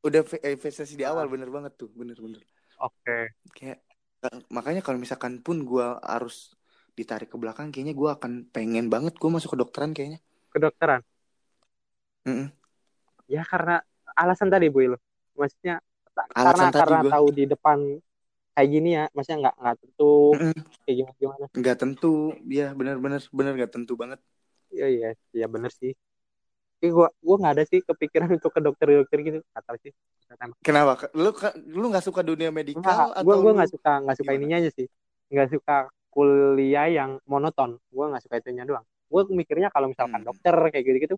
Udah ve- investasi di Ah. awal bener banget tuh, bener-bener. Oke. Kayak eh, makanya kalau misalkan pun gua harus ditarik ke belakang, kayaknya gua akan pengen banget gua masuk kedokteran kayaknya. Kedokteran. Mm-mm. Ya karena alasan tadi Puy lo. Maksudnya ta- karena Alasan tadi karena gua. tahu di depan kayak gini ya, maksudnya nggak nggak tentu kayak gimana gimana. nggak tentu ya benar-benar benar nggak tentu banget Iya iya, iya bener sih. Tapi gua gua nggak ada sih kepikiran untuk ke dokter-dokter gitu. Nggak tahu sih. kenapa lu lu nggak suka dunia medikal Enggak, atau gua gua nggak suka nggak suka gimana? ininya aja sih. Nggak suka kuliah yang monoton. Gua nggak suka itunya doang. Gua mikirnya kalau misalkan Hmm. dokter kayak gitu-gitu,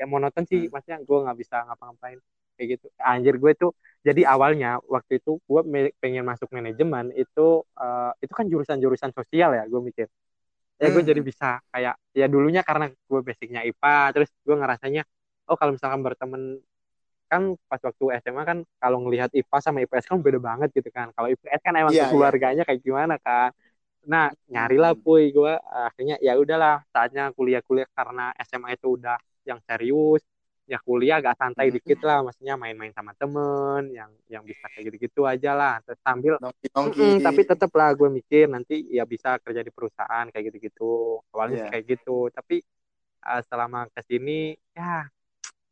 ya monoton sih. Hmm. Maksudnya gua nggak bisa ngapa-ngapain kayak gitu. Anjir gue tuh jadi awalnya waktu itu gua me- pengen masuk manajemen itu eh, itu kan jurusan-jurusan sosial ya. Gue mikir. Ya gue Hmm. jadi bisa kayak ya dulunya karena gue basicnya IPA, terus gue ngerasanya oh kalau misalkan berteman kan pas waktu SMA kan kalau ngelihat IPA sama IPS kan beda banget gitu kan. Kalau IPS kan emang Iya, iya. keluarganya kayak gimana kan. Nah, nyarilah Hmm. puy gue akhirnya ya udahlah saatnya kuliah-kuliah karena SMA itu udah yang serius. ya kuliah agak santai Mm-mm. dikit lah maksudnya main-main sama temen yang yang bisa kayak gitu-gitu aja lah Terus sambil Mm-mm, tapi tetap lah gue mikir nanti ya bisa kerja di perusahaan kayak gitu-gitu awalnya sih Iya. kayak gitu tapi uh, selama ke sini ya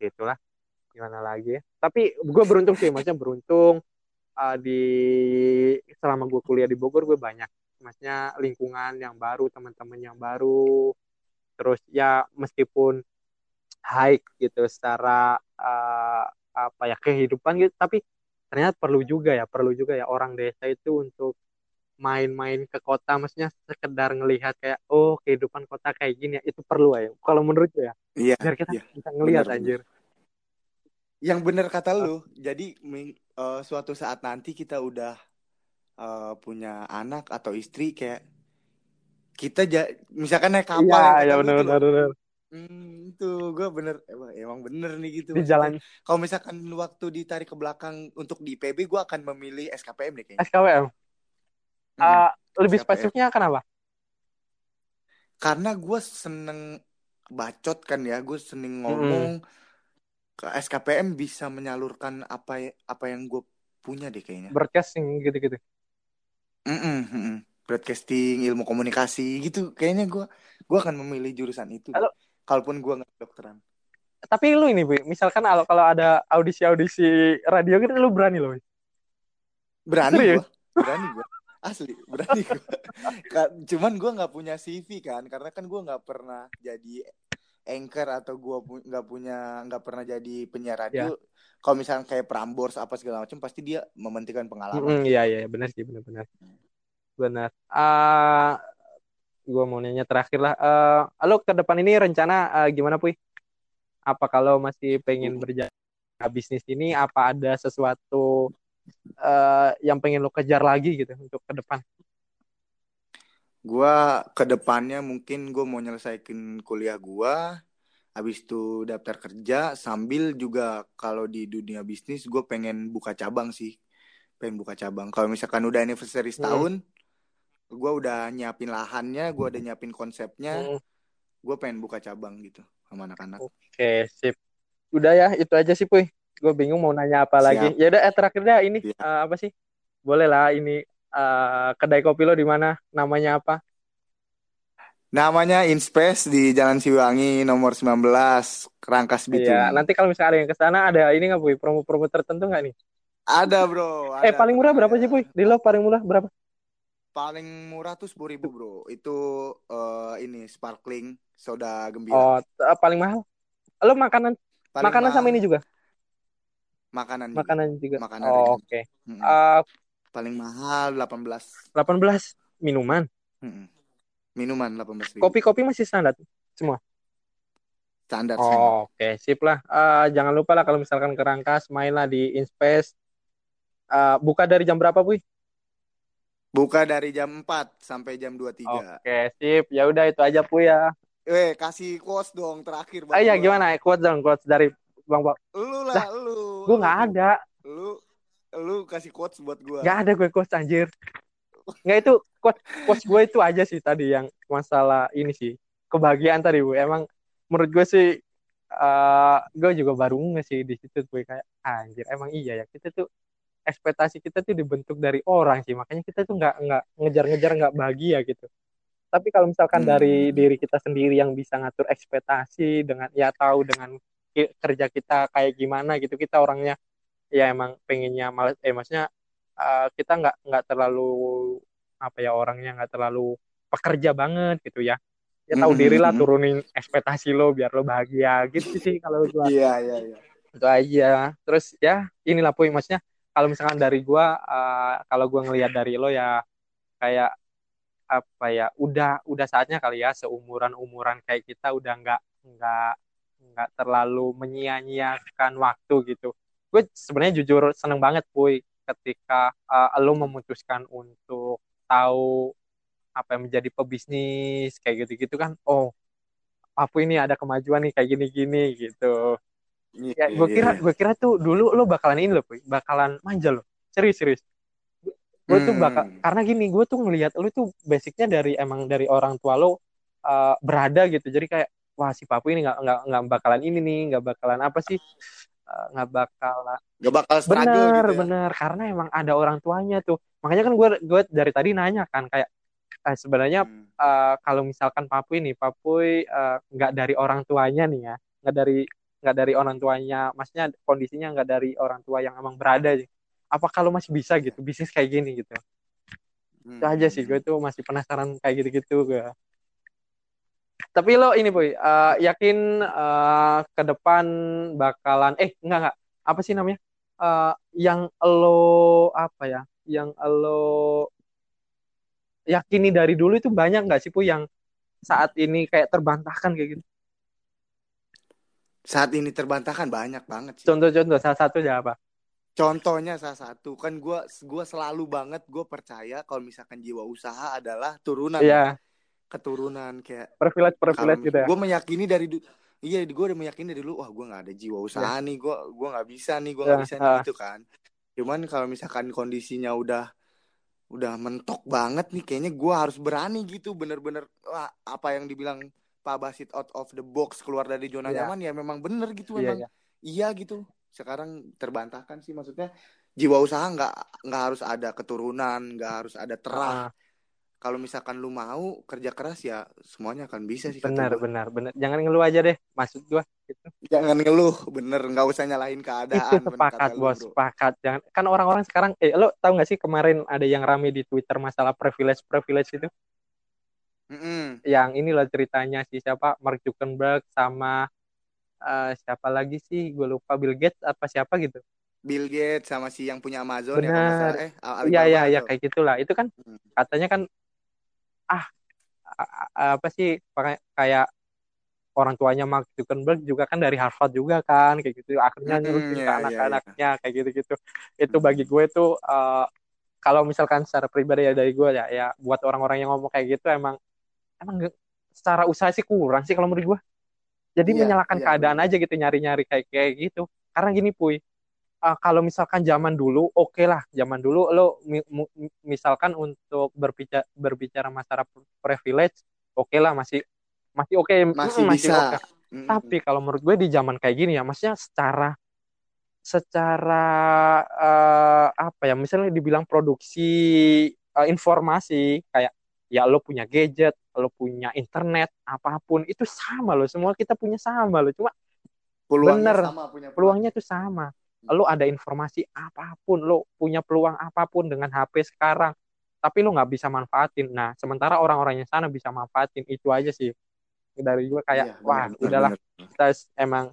itulah gimana lagi ya tapi gue beruntung sih maksudnya beruntung uh, di selama gue kuliah di Bogor gue banyak maksudnya lingkungan yang baru teman-teman yang baru terus ya meskipun high gitu secara uh, apa ya kehidupan gitu. Tapi ternyata perlu juga ya perlu juga ya orang desa itu untuk main-main ke kota. Maksudnya sekedar ngelihat kayak oh kehidupan kota kayak gini ya. Itu perlu ya kalau menurut ya. Iya biar kita iya. bisa ngelihat bener, anjir. yang bener kata lu jadi mi- eh, suatu saat nanti kita udah eh, punya anak atau istri kayak kita ja- misalkan naik kapal iya yang ya kata lu benar Hmm, itu gue bener emang, emang bener nih gitu di jalan. Kalau misalkan waktu ditarik ke belakang untuk di IPB gue akan memilih SKPM deh kayaknya. SKWM Mm-mm, Uh, lebih SKPM spesifiknya kenapa karena gue seneng bacot kan ya gue seneng ngomong ke SKPM bisa menyalurkan apa ya- apa yang gue punya deh kayaknya. Broadcasting gitu-gitu. Mm-mm, mm-mm. broadcasting ilmu komunikasi gitu kayaknya gue gue akan memilih jurusan itu. Deh Halo, kalaupun gue nggak dokteran tapi lu ini Bu, misalkan kalau kalau ada audisi-audisi radio gitu lu berani loh berani gue berani gue asli berani gue cuman gue nggak punya CV kan karena kan gue nggak pernah jadi anchor atau gue pu- nggak punya nggak pernah jadi penyiar radio. Kalau misalnya kayak Prambors apa segala macam pasti dia mementingkan pengalaman. Sih iya iya benar sih benar-benar benar. Ah gue mau nanya terakhir lah Eh, lo ke depan ini rencana eh, gimana Puy? Apa kalau masih pengen berjalan bisnis ini apa ada sesuatu eh, yang pengen lo kejar lagi gitu untuk ke depan? Gue ke depannya mungkin gue mau nyelesain kuliah gue habis itu daftar kerja sambil juga kalau di dunia bisnis gue pengen buka cabang sih pengen buka cabang. Kalau misalkan udah anniversary Hmm. Gue udah nyiapin lahannya gue udah nyiapin konsepnya. Hmm, gue pengen buka cabang gitu sama anak-anak. Oke sip. Udah ya itu aja sih Puy. Gue bingung mau nanya apa lagi. Siap. Ya udah eh, terakhir dah ini Iya. eh, apa sih? Boleh lah ini eh, kedai kopi lo di mana? Namanya apa? Namanya Inspace di Jalan Siwangi nomor 19 Rangkas Iya, Bitung nanti kalau misalnya ada yang ke sana ada ini nggak Puy? Promo-promo tertentu nggak nih? Ada bro eh ada. paling murah berapa sih Puy? Di lo paling murah berapa paling murah tuh sepuluh ribu bro. Itu eh, ini sparkling soda gembira. Oh eh, paling mahal? Lo makanan paling makanan sama mahal. ini juga? Makanan. Makanan juga? Makanan oh oke. Mm-mm. Eh, paling mahal 18 18 minuman? Mm-mm. minuman 18 ribu. Kopi-kopi masih standar semua? Standar Oh, oke, sip lah. Eh, jangan lupa lah kalau misalkan ke Rangkas, main lah di Inspace. Eh, buka dari jam berapa, Puy? Buka dari jam 4 sampai jam 23 Oke, sip. Ya udah itu aja, Puy ya. eh kasih quotes dong terakhir Ah iya, gimana? Quotes dong, quotes dari Bang Bang. lu Lah, lah lu gue nggak ada. lu lu kasih quotes buat gua Nggak ada gue quotes, anjir. Nggak itu, quotes, quotes gue itu aja sih tadi yang masalah ini sih. Kebahagiaan tadi, Bu. Emang menurut gue sih, eh gue juga baru nggak sih di situ, Puy. Kayak, anjir, emang iya ya. Kita tuh ekspektasi kita tuh dibentuk dari orang sih. Makanya kita tuh nggak nggak ngejar-ngejar nggak bahagia gitu. Tapi kalau misalkan dari Hmm. diri kita sendiri yang bisa ngatur ekspektasi dengan ya tahu dengan kerja kita kayak gimana gitu kita orangnya ya emang pengennya malas eh maksudnya eh, kita nggak nggak terlalu apa ya orangnya nggak terlalu pekerja banget gitu ya. Ya tahu Hmm, diri lah hmm, hmm. turunin ekspektasi lo biar lo bahagia gitu sih kalau gua. Iya iya iya. Itu aja. Terus ya inilah poin maksudnya kalau misalkan dari gua eh, kalau gua ngelihat dari lo ya kayak apa ya udah udah saatnya kali ya seumuran umuran kayak kita udah nggak nggak nggak terlalu menyia-nyiakan waktu gitu. Gue sebenarnya jujur seneng banget puy ketika eh, lo memutuskan untuk tahu apa yang menjadi pebisnis kayak gitu-gitu kan oh apa ini ada kemajuan nih kayak gini-gini gitu ya gue iya, kira gue kira tuh dulu lo bakalan ini loh Puy. bakalan manja lo serius serius gue tuh bakal Hmm. karena gini gue tuh ngelihat lo tuh basicnya dari emang dari orang tua lo uh, berada gitu jadi kayak wah si Papu ini nggak nggak nggak bakalan ini nih nggak bakalan apa sih Eh, nggak bakalan Gak bakal struggle bener gitu ya. bener karena emang ada orang tuanya tuh makanya kan gue gue dari tadi nanya kan kayak eh, sebenarnya Hmm. eh, kalau misalkan Papui nih Papui eh, nggak dari orang tuanya nih ya nggak dari nggak dari orang tuanya maksudnya kondisinya nggak dari orang tua yang emang berada apa kalau masih bisa gitu bisnis kayak gini gitu? Hmm. itu aja sih gue tuh masih penasaran kayak gitu-gitu gue tapi lo ini boy eh, yakin eh, ke depan bakalan eh enggak enggak apa sih namanya? Eh, yang lo apa ya yang lo yakini dari dulu itu banyak nggak sih pu yang saat ini kayak terbantahkan kayak gitu Saat ini terbantahkan banyak banget sih. contoh-contoh salah satu ya apa? Contohnya salah satu kan gua gua selalu banget gue percaya kalau misalkan jiwa usaha adalah turunan. Iya. Keturunan kayak privilege privilege gitu ya? gue meyakini dari iya gue udah meyakini dari dulu wah gue nggak ada jiwa usaha nih gue gua nggak bisa nih gue nggak Ya, bisa nih ah. gitu kan. Cuman kalau misalkan kondisinya udah udah mentok banget nih kayaknya gue harus berani gitu bener-bener wah apa yang dibilang Pak Basit out of the box keluar dari zona Iya. nyaman ya memang bener gitu iya memang. iya. Iya gitu. Sekarang terbantahkan sih maksudnya jiwa usaha nggak nggak harus ada keturunan nggak harus ada terah. Ah, kalau misalkan lu mau kerja keras ya semuanya akan bisa sih benar benar benar. Jangan ngeluh aja deh maksud gua gitu. jangan ngeluh bener nggak usah nyalahin keadaan itu bener sepakat lu, bos sepakat. Jangan kan orang-orang sekarang eh lo tahu nggak sih kemarin ada yang rame di Twitter masalah privilege privilege itu Mm-mm. yang ini loh ceritanya si siapa? Mark Zuckerberg sama eh, siapa lagi sih? Gue lupa Bill Gates apa siapa gitu. Bill Gates sama si yang punya Amazon ya benar. salah. Eh iya iya tuh. kayak gitulah. Itu kan Hmm. katanya kan ah apa sih? Pakai- kayak orang tuanya Mark Zuckerberg juga kan dari Harvard juga kan kayak gitu. Akhirnya Mm-mm, nyurusin ke iya, anak-anaknya kayak gitu-gitu. Itu Hmm. bagi gue tuh eh, kalau misalkan secara pribadi ya dari gue ya ya buat orang-orang yang ngomong kayak gitu emang emang nggak- secara usaha sih kurang sih kalau menurut gue jadi Iya, menyalahkan iya, keadaan bener. aja gitu nyari-nyari kayak kayak gitu karena gini puy eh, kalau misalkan zaman dulu oke lah zaman dulu lo mi- mu- misalkan untuk berbicara berbicara masalah privilege oke lah masih masih oke masih mm, bisa Mm-mm. tapi kalau menurut gue di zaman kayak gini ya maksudnya secara secara eh, apa ya misalnya dibilang produksi eh, informasi kayak ya lo punya gadget lo punya internet apa pun itu sama lo semua kita punya sama lo cuma peluangnya bener. sama punya peluang. peluangnya tuh sama. Lo ada informasi apa pun lo punya peluang apa pun dengan HP sekarang tapi lo nggak bisa manfaatin. Nah sementara orang-orang yang sana bisa manfaatin itu aja sih. Dari gue kayak Iya, wah bener, udahlah bener. kita emang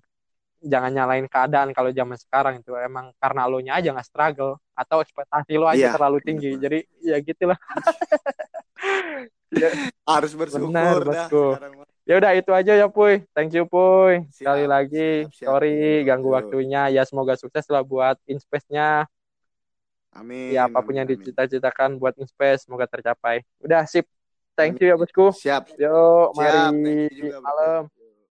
jangan nyalain keadaan kalau zaman sekarang itu. Emang karena lo nya aja nggak struggle atau ekspektasi lo aja Iya, terlalu tinggi. Bener. jadi ya gitulah ya, harus bersyukur benar dah bosku. ya udah itu aja ya puy. Thank you puy. Sekali Siap, lagi. siap, siap. sorry Yuk, ganggu yuk. waktunya. Ya semoga sukses lah buat Inspace-nya. Amin ya apa pun amin, yang amin. dicita-citakan buat Inspace semoga tercapai. Udah sip. Thank you ya bosku. Siap. Yo siap. mari. Juga malam